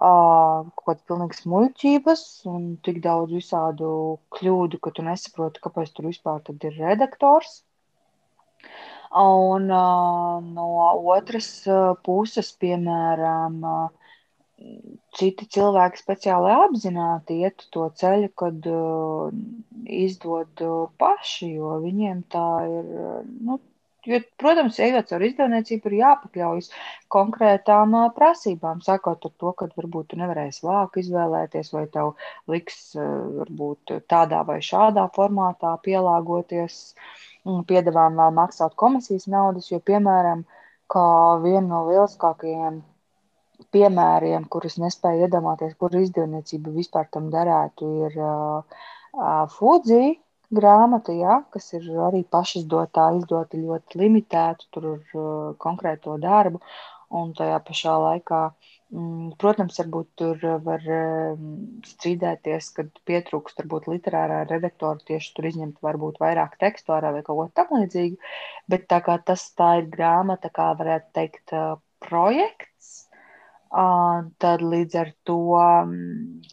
Speaker 2: kaut kādas pilnīgas muļķības un tik daudz visādu kļūdu, ka tu nesaproti, kāpēc tur vispār ir redaktors. Un no otras puses, piemēram, citi cilvēki speciāli apzināti iet to ceļu, kad izdod paši, jo viņiem tā ir nu, Jo, protams, ejot caur izdevniecību, ir jāpakļaujas konkrētām prasībām. Sākot ar to, ka varbūt tu nevarēsi vāku izvēlēties, vai tev liks varbūt tādā vai šādā formātā pielāgoties. Piedevām vēl maksāt komisijas naudas, jo, piemēram, kā viena no lieliskākajiem piemēriem, kurus nespēju iedomāties, kur izdevniecība vispār tam derētu, ir uh, uh, Fuji grāmata, jā, kas ir arī pašizdotā, izdota ļoti limitētu, tur ir uh, konkrēto darbu, un tajā pašā laikā, mm, protams, varbūt tur var um, strīdēties, kad pietrūkst varbūt literārā redaktora, tieši tur izņemt varbūt vairāk tekstu ārā vai kaut ko tam līdzīgu, bet tā kā tas tā ir grāmata, kā varētu teikt, uh, projekts, tad līdz ar to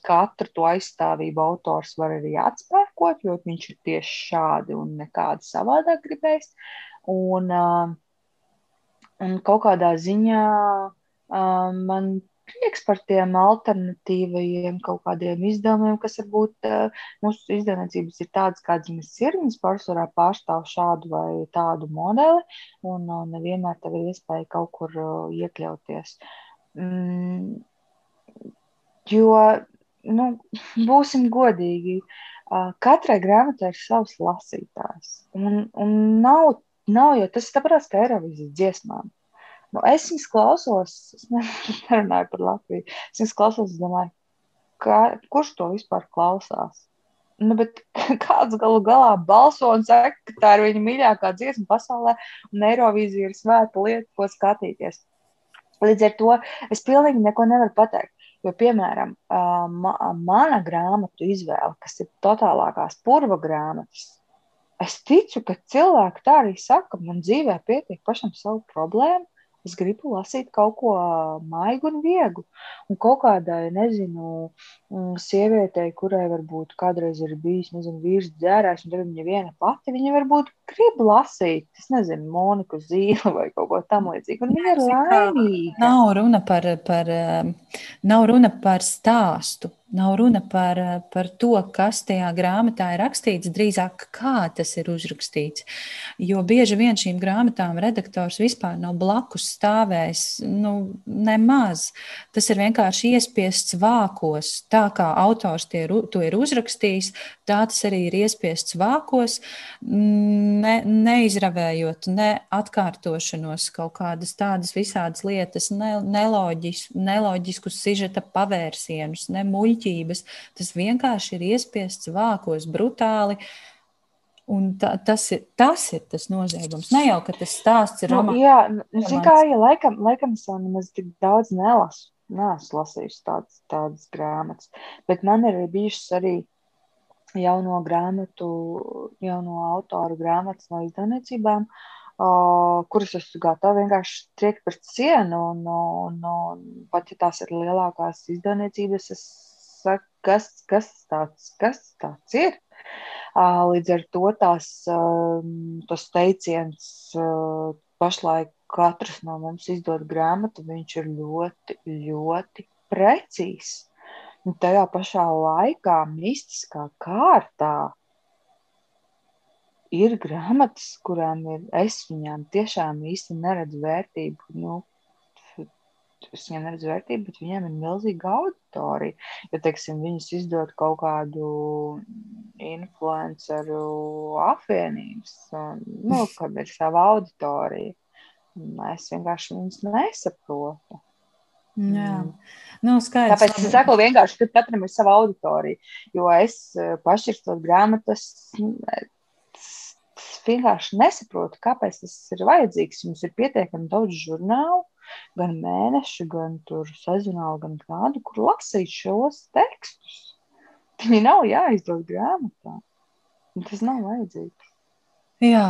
Speaker 2: katru to aizstāvību autors var arī atspēkot, jo viņš ir tieši šādi un nekādi savādāk gribējis. Un, un kaut kādā ziņā man prieks par tiem alternatīvajiem kaut kādiem izdevumiem, kas varbūt mūsu izdevniecības ir tādas, kādas viņas ir. Viņas pārsvarā pārstāv šādu vai tādu modeli, un nevienmēr tev ir iespēja kaut kur iekļauties. Uh, Mm, jo, nu, būsim godīgi, katrai grāmatai ir savs lasītājs. Un, un nav, nav jau tas tāpēc, ka Eirovīzijas dziesmām. Nu, es viņas klausos, es nerunāju par Latviju. Es viņas klausos, es domāju, kā, kurš to vispār klausās? Nu, bet kāds galu galā balso un saka, ka tā ir viņa mīļākā dziesma pasaulē, un Eirovīzija ir svēta lieta, ko skatīties. Līdz ar to es pilnīgi neko nevaru pateikt. Jo, piemēram, ma mana grāmatu izvēle, kas ir totālākās purva grāmatas, es ticu, ka cilvēki tā arī saka, man dzīvē pietiek pašam savu problēmu, Es gribu lasīt kaut ko maigu un vieglu. Un kaut kādai, nezinu, mm, sievietei, kurai varbūt kādreiz ir bijis, nezinu, vīrs dzērājs, un viņa viena pati, viņa varbūt grib lasīt, es nezinu, Moniku zīli vai kaut ko tam līdzīgu. Un viņa ir laimīga.
Speaker 1: Nav runa par, par, nav runa par stāstu. Nav runa par, par to, kas tajā grāmatā ir rakstīts, drīzāk kā tas ir uzrakstīts. Jo bieži vien šīm grāmatām redaktors vispār nav blakus stāvējis. Nu, nemaz. Tas ir vienkārši iespiests vākos. Tā kā autors ir, to ir uzrakstījis, tā tas arī ir iespiests vākos, ne, neizravējot ne atkārtošanos, kaut kādas tādas visādas lietas, ne, neloģis, neloģiskus sižeta pavērsienus, ne muļķības. Tas vienkārši ir iespiests vākos, brutāli. Un ta, tas, ir, tas ir tas noziegums. Ne jau tas stāsts ir
Speaker 2: romāns. Nu, jā, nu, zin, kā, ja laikam, laikam es jau nemaz tik daudz nelasu. Nē, es lasīju tādas, tādas grāmatas. Bet man ir bijušas arī jauno grāmatu, jauno autoru grāmatas no izdevniecībām, kuras es gatavu vienkārši triekt par cienu. Un, un, un pat ja tās ir lielākās izdevniecības, es saka, kas, kas, tāds, kas tāds ir. Līdz ar to tās, tas teiciens pašlaik katrs no mums izdod grāmatu, viņš ir ļoti, ļoti precīzs. Un tajā pašā laikā, mistiskā kārtā, ir grāmatas, kurām ir es viņām tiešām īsti neredzu vērtību. Nu, es viņiem neredzu vērtību, bet viņiem ir milzīga auditorija. Ja, teiksim, viņus izdod kaut kādu influenceru apvienības, un, nu, kad ir sava auditorija, es vienkārši viņus nesaprotu.
Speaker 1: Jā, mm. nu, skaidrs.
Speaker 2: Tāpēc es saku vienkārši, ka katram ir sava auditorija, jo es eh, pašķirstot grāmatas, es vienkārši nesaprotu, kāpēc tas ir vajadzīgs. Jums ir pietiekami daudz žurnālu, gan mēnešu, gan sezonālu, gan kādu, kur lasīt šos tekstus. Viņi nav jāizdod grāmatā. Tas nav vajadzīgs.
Speaker 1: Jā,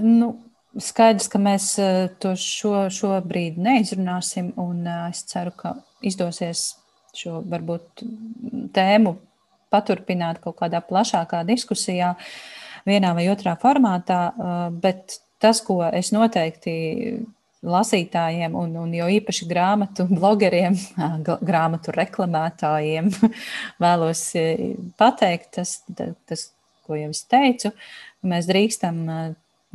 Speaker 1: nu, skaidrs, ka mēs eh, to šo, šobrīd neizrunāsim, un eh, es ceru, ka izdosies šo varbūt tēmu paturpināt kaut kādā plašākā diskusijā, vienā vai otrā formātā, eh, bet tas, ko es noteikti lasītājiem, un, un jo īpaši grāmatu blogeriem, grāmatu reklamētājiem, vēlos pateikt, tas, tas, ko jau es teicu, mēs drīkstam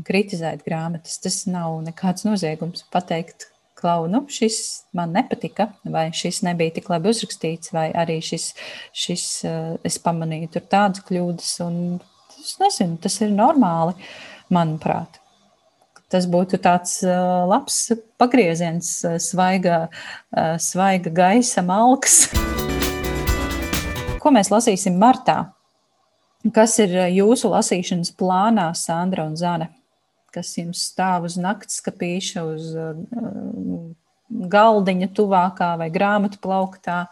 Speaker 1: kritizēt grāmatas. Tas nav nekāds noziegums pateikt. Klau, nu, šis man nepatika, vai šis nebija tik labi uzrakstīts, vai arī šis, šis es pamanīju tur tādas kļūdas, un es nezinu, tas ir normāli, manuprāt tas būtu tāds labs pagrieziens, svaiga, svaiga gaisa malks. Ko mēs lasīsim martā? Kas ir jūsu lasīšanas plānā, Sandra un Zane? Kas jums stāv uz naktas skapīša, uz galdiņa tuvākā vai grāmatu plauktā?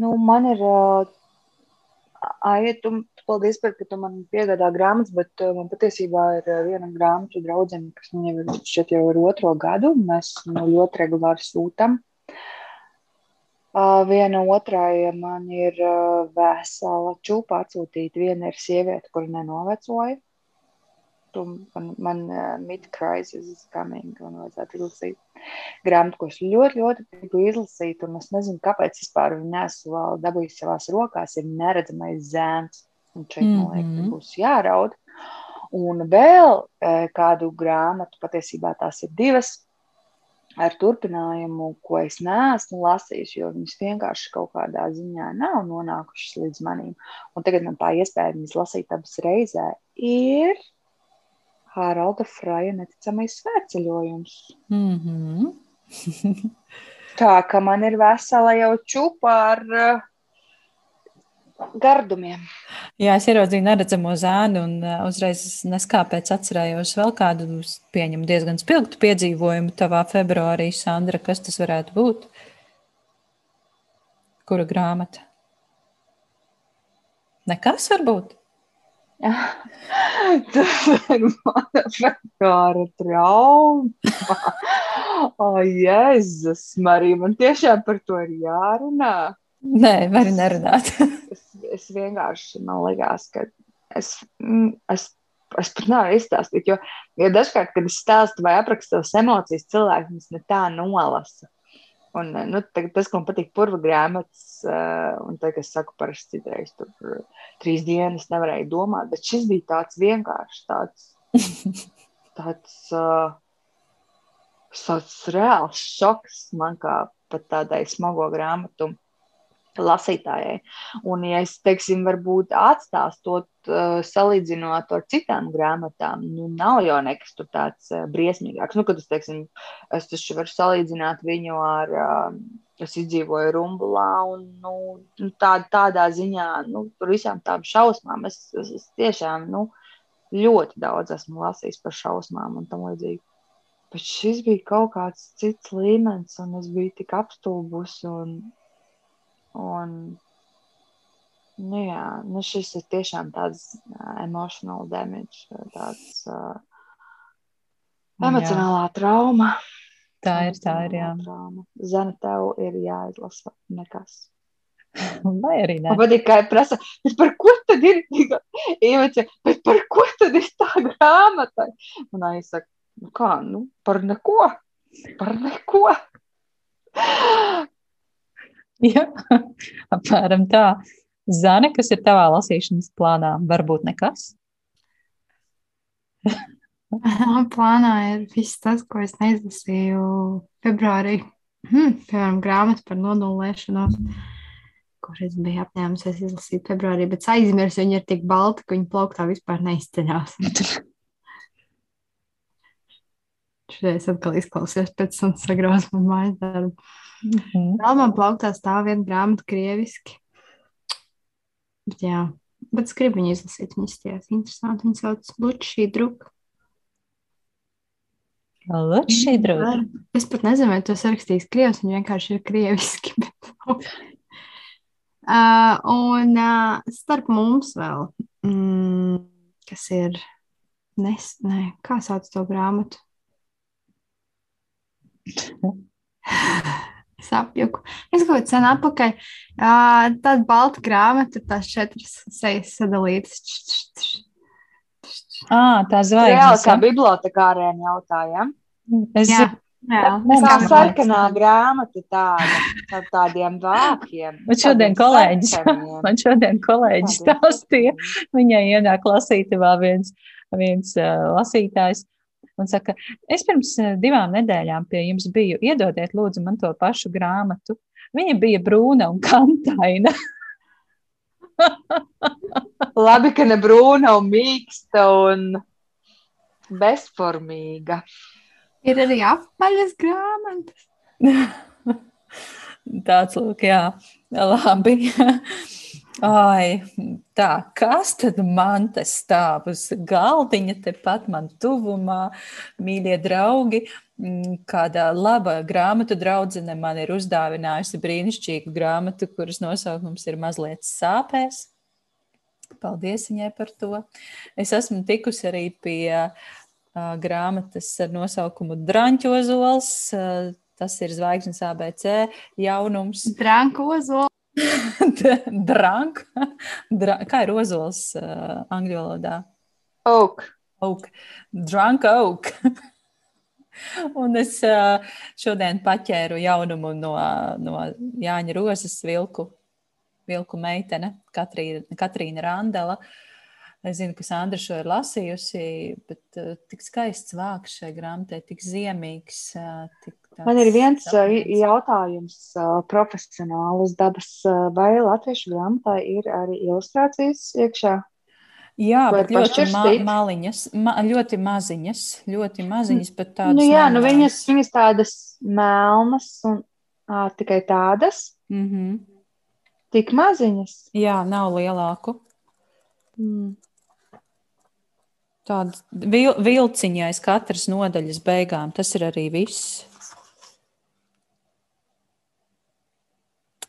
Speaker 2: Nu, man ir Aija, tu, paldies par ka tu man piegādā grāmatas, bet uh, man patiesībā ir uh, viena grāmatu draudzene, kas man jau ir šeit jau ir otro gadu. Mēs nu, ļoti regulāri sūtam. Viena otrai man ir vesela čūpa atsūtīta. Viena ir sieviete, kur nenovecoja tu man, man mid-crisis is coming, un vajadzētu izlasīt grāmatu, ko es ļoti, ļoti gribu izlasīt, un es nezinu, kāpēc vispār viņu nesu vēl dabūjis savās rokās, ir neredzamais zēns, un šeit, mm -hmm. man liekas, mhm. būs jāraud. Un vēl kādu grāmatu, patiesībā tās ir divas, ar turpinājumu, ko es neesmu lasījis, jo viņas vienkārši kaut kādā ziņā nav nonākušas līdz manim. Un tagad man tā iespēja viņas lasīt abas reizē ir Hāralda Fraja neticamais svētceļojums.
Speaker 1: Mm -hmm.
Speaker 2: Tā ka man ir vesela jau čupa ar, gardumiem.
Speaker 1: Jā, es ieraudzīju neredzamo zēnu, un uzreiz neskāpēc atcerējos vēl kādu pieņemu diezgan spilgtu piedzīvojumu tavā februārī, Sandra. Kas tas varētu būt? Kura grāmata? Nekas varbūt.
Speaker 2: Tas ir februāra trauma. O, Jēzus, Marija, man tiešām par to ir jārunā.
Speaker 1: Nē, var nerunāt.
Speaker 2: es, es vienkārši man liekas, ka es, mm, es, es pat nevaru izstāstīt, jo, jo dažkārt, kad es stāstu vai aprakstu savas emocijas, cilvēki viņas ne tā nolasa. Un, nu, tas, ko man patīk, purva grāmatas, uh, un tā, es saku, parasti citreiz tur trīs dienas nevarēju domāt, bet šis bija tāds vienkārši tāds, tāds, uh, tāds reāls šoks man kā pat tādai smago grāmatu lasītājai. Un, ja es, teiksim, varbūt atstāstot, uh, salīdzinot ar citām grāmatām, nu, nav jau nekas tur tāds uh, briesmīgāks. Nu, kad es, teiksim, es taču varu salīdzināt viņu ar, uh, es izdzīvoju Rumbulā, un, nu, nu tā, tādā ziņā, nu, tur visām tām šausmām, es, es, es tiešām, nu, ļoti daudz esmu lasījis par šausmām un tam līdzīgi. Bet šis bija kaut kāds cits līmenis, un es biju tik apstulbusi un Un, nu jā, nu šis ir tiešām tāds uh, emotional damage, tāds uh, emocionālā jā. trauma.
Speaker 1: Tā ir, tā ir, jā.
Speaker 2: Trauma. Zana, tev ir jāizlasa nekas.
Speaker 1: Vai arī nē?
Speaker 2: Man patīk, kā prasa, bet par ko tad ir, Ievace, bet par ko tad ir tā grāmata? Un aizsaka, nu kā, nu, par neko, par neko.
Speaker 1: Ja, apmēram tā. Zane, kas ir tavā lasīšanas plānā? Varbūt nekas?
Speaker 3: plānā ir viss tas, ko es neizlasīju februārī. Hmm, piemēram, grāmata par nodulēšanos, kur es biju apņēmusies izlasīt februārī, bet aizmirsu, viņa ir tik balta, ka viņa plauktā vispār neizceļās. Šodien es atkal izklausījos pēc sagrauzt man mājas darbu. Mm -hmm. Vēl man plauktā stāv viena grāmata krieviski. Bet, jā, bet es gribu viņu izlasīt. Viņas tās interesanti. Viņa sauc Lučī Druka.
Speaker 1: Lučī Druka.
Speaker 3: Es pat nezinu, vai tas rakstīs krievs. Viņa vienkārši ir krieviski. Bet... uh, un uh, starp mums vēl, mm, kas ir, nes, ne, kā sauc to grāmatu? sapjuku. Es kaut kādā sen atpakaļ, uh, tāda balta grāmata, tās četras sejas sadalītas.
Speaker 1: Ah, tā zvaigznes. Jā,
Speaker 2: kā bibliotekāriem jautājām.
Speaker 1: Es jā.
Speaker 2: Jā, tā ir sarkanā grāmata, tāda ar tādiem vākiem.
Speaker 1: Man šodien kolēģis, man šodien kolēģis stāstīja, viņai ienāk lasīt vēl viens, viens uh, lasītājs un saka, es pirms eh, divām nedēļām pie jums biju, iedodiet lūdzu man to pašu grāmatu. Viņa bija brūna un kantaina.
Speaker 2: Labi, ka ne brūna un mīksta un bezformīga.
Speaker 3: Ir arī apaļas grāmatas.
Speaker 1: Tāds lūk, jā, labi. Ai, tā, kas tad man te stāv uz galdiņa, tepat man tuvumā, mīļie draugi? Kāda laba grāmatu draudzene man ir uzdāvinājusi brīnišķīgu grāmatu, kuras nosaukums ir mazliet sāpēs. Paldies viņai par to. Es esmu tikusi arī pie uh, grāmatas ar nosaukumu Drāņķozols. Uh, tas ir zvaigznes ABC jaunums.
Speaker 3: Drāņķozols.
Speaker 1: Drunk. Dra kā ir ozols uh, angļu valodā?
Speaker 2: Oak.
Speaker 1: Oak. Drunk oak. Un es uh, šodien paķēru jaunumu no, no Jāņa Rozes vilku, vilku meitene, Katrīna, Katrīna Randela. Es zinu, ka Sandra šo ir lasījusi, bet uh, tik skaists vārks šai grāmatai, tik ziemīgs, uh, tik
Speaker 2: Man ir viens tāpēc. jautājums, profesionāls dabas, vai latviešu grāmatā ir arī ilustrācijas iekšā?
Speaker 1: Jā, Vai bet ļoti ma maliņas, ma ļoti maziņas, ļoti maziņas, bet tādas.
Speaker 2: Nu, jā, nu viņas, viņas tādas melnas un ā, tikai tādas.
Speaker 1: Mm -hmm.
Speaker 2: Tik maziņas?
Speaker 1: Jā, nav lielāku. Mm. Tāda vil, vilciņa aiz katras nodaļas beigām. Tas ir arī viss.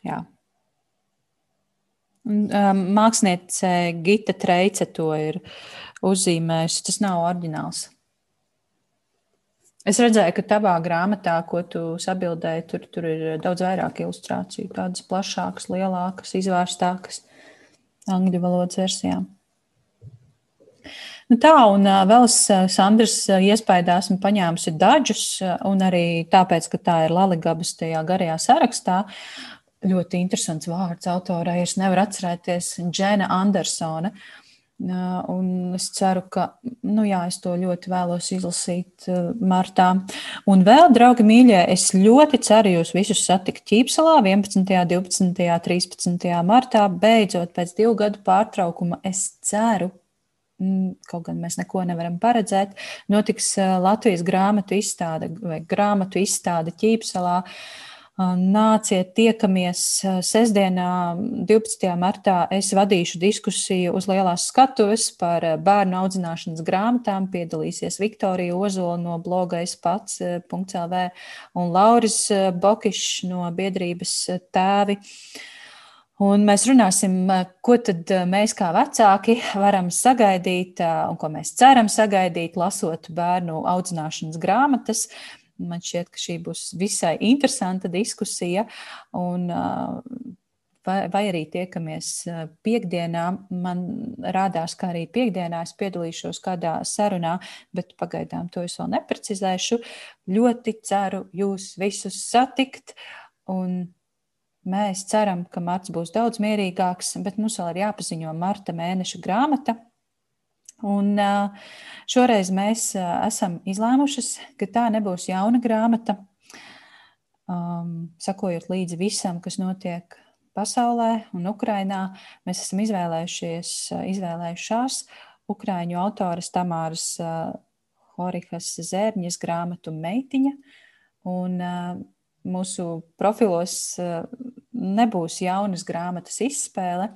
Speaker 1: Jā. Um, māksliniece Gita Treice to ir uzzīmējusi. Tas nav oriģināls. Es redzēju, ka tavā grāmatā, ko tu sabildēji, tur, tur ir daudz vairāk ilustrāciju, tādas plašākas, lielākas, izvērstākas angļu valodas versijām. Nu tā, un vēl es Sandras iespējā esmu paņēmusi dažus, un arī tāpēc, ka tā ir Laligabas tajā garajā sarakstā. Ļoti interesants vārds autorai. Es nevaru atcerēties Džena Andersona. Un es ceru, ka nu jā, es to ļoti vēlos izlasīt martā. Un vēl, draugi, mīļie, es ļoti ceru jūs visus satikt Ķīpselā 11., 12., 13. martā. Beidzot, pēc divu gadu pārtraukuma, es ceru, kaut gan mēs neko nevaram paredzēt, notiks Latvijas grāmatu izstāde vai grāmatu izstāde Ķīpselā. Uh, Nāciet, tiekamies sestdienā, 12. martā. Es vadīšu diskusiju uz lielās skatuves par bērnu audzināšanas grāmatām. Piedalīsies Viktorija Ozola no blogais pats.lv un Lauris Bokišs no biedrības tēvi. Un mēs runāsim, ko tad mēs kā vecāki varam sagaidīt un ko mēs ceram sagaidīt, lasot bērnu audzināšanas grāmatas. Man šķiet, ka šī būs visai interesanta diskusija. Un, vai, vai arī tiekamies piekdienā. Man rādās, ka arī piekdienā es piedalīšos kādā sarunā, bet pagaidām to es vēl neprecizēšu. Ļoti ceru jūs visus satikt. Un mēs ceram, ka marts būs daudz mierīgāks, bet mums vēl ir jāpaziņo marta mēneša grāmata Un šoreiz mēs esam izlēmušas, ka tā nebūs jauna grāmata, um, sakojot līdzi visam, kas notiek pasaulē un Ukrainā. Mēs esam izvēlējušies, izvēlējušās Ukrāņu autoras Tamāras Horihas Zērņas grāmatu Meitiņa. Un mūsu profilos nebūs jaunas grāmatas izspēle,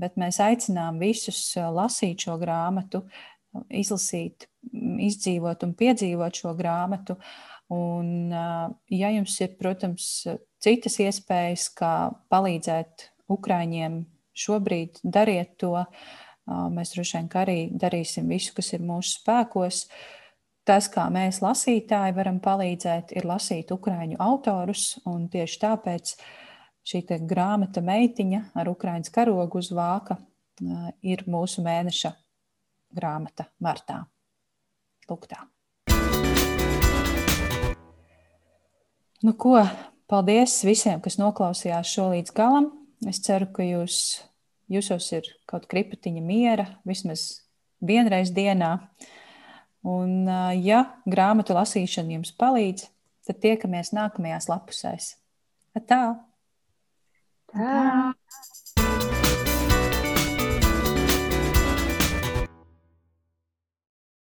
Speaker 1: bet mēs aicinām visus uh, lasīt šo grāmatu, izlasīt, izdzīvot un piedzīvot šo grāmatu. Un, uh, ja jums ir, protams, citas iespējas, kā palīdzēt Ukraiņiem šobrīd, dariet to. Uh, mēs droši vien arī darīsim visu, kas ir mūsu spēkos. Tas, kā mēs lasītāji varam palīdzēt, ir lasīt ukraiņu autorus, un tieši tāpēc uh, šī grāmata meitiņa ar Ukraiņas karogu uz vāka ir mūsu mēneša grāmata martā. Lūk tā. Nu, ko, paldies visiem, kas noklausījās šo līdz galam. Es ceru, ka jūs, jūsos ir kaut kripatiņa miera, vismaz vienreiz dienā. Un, ja grāmatu lasīšana jums palīdz, tad tiekamies nākamajās lapusēs. Tā!
Speaker 3: Tā.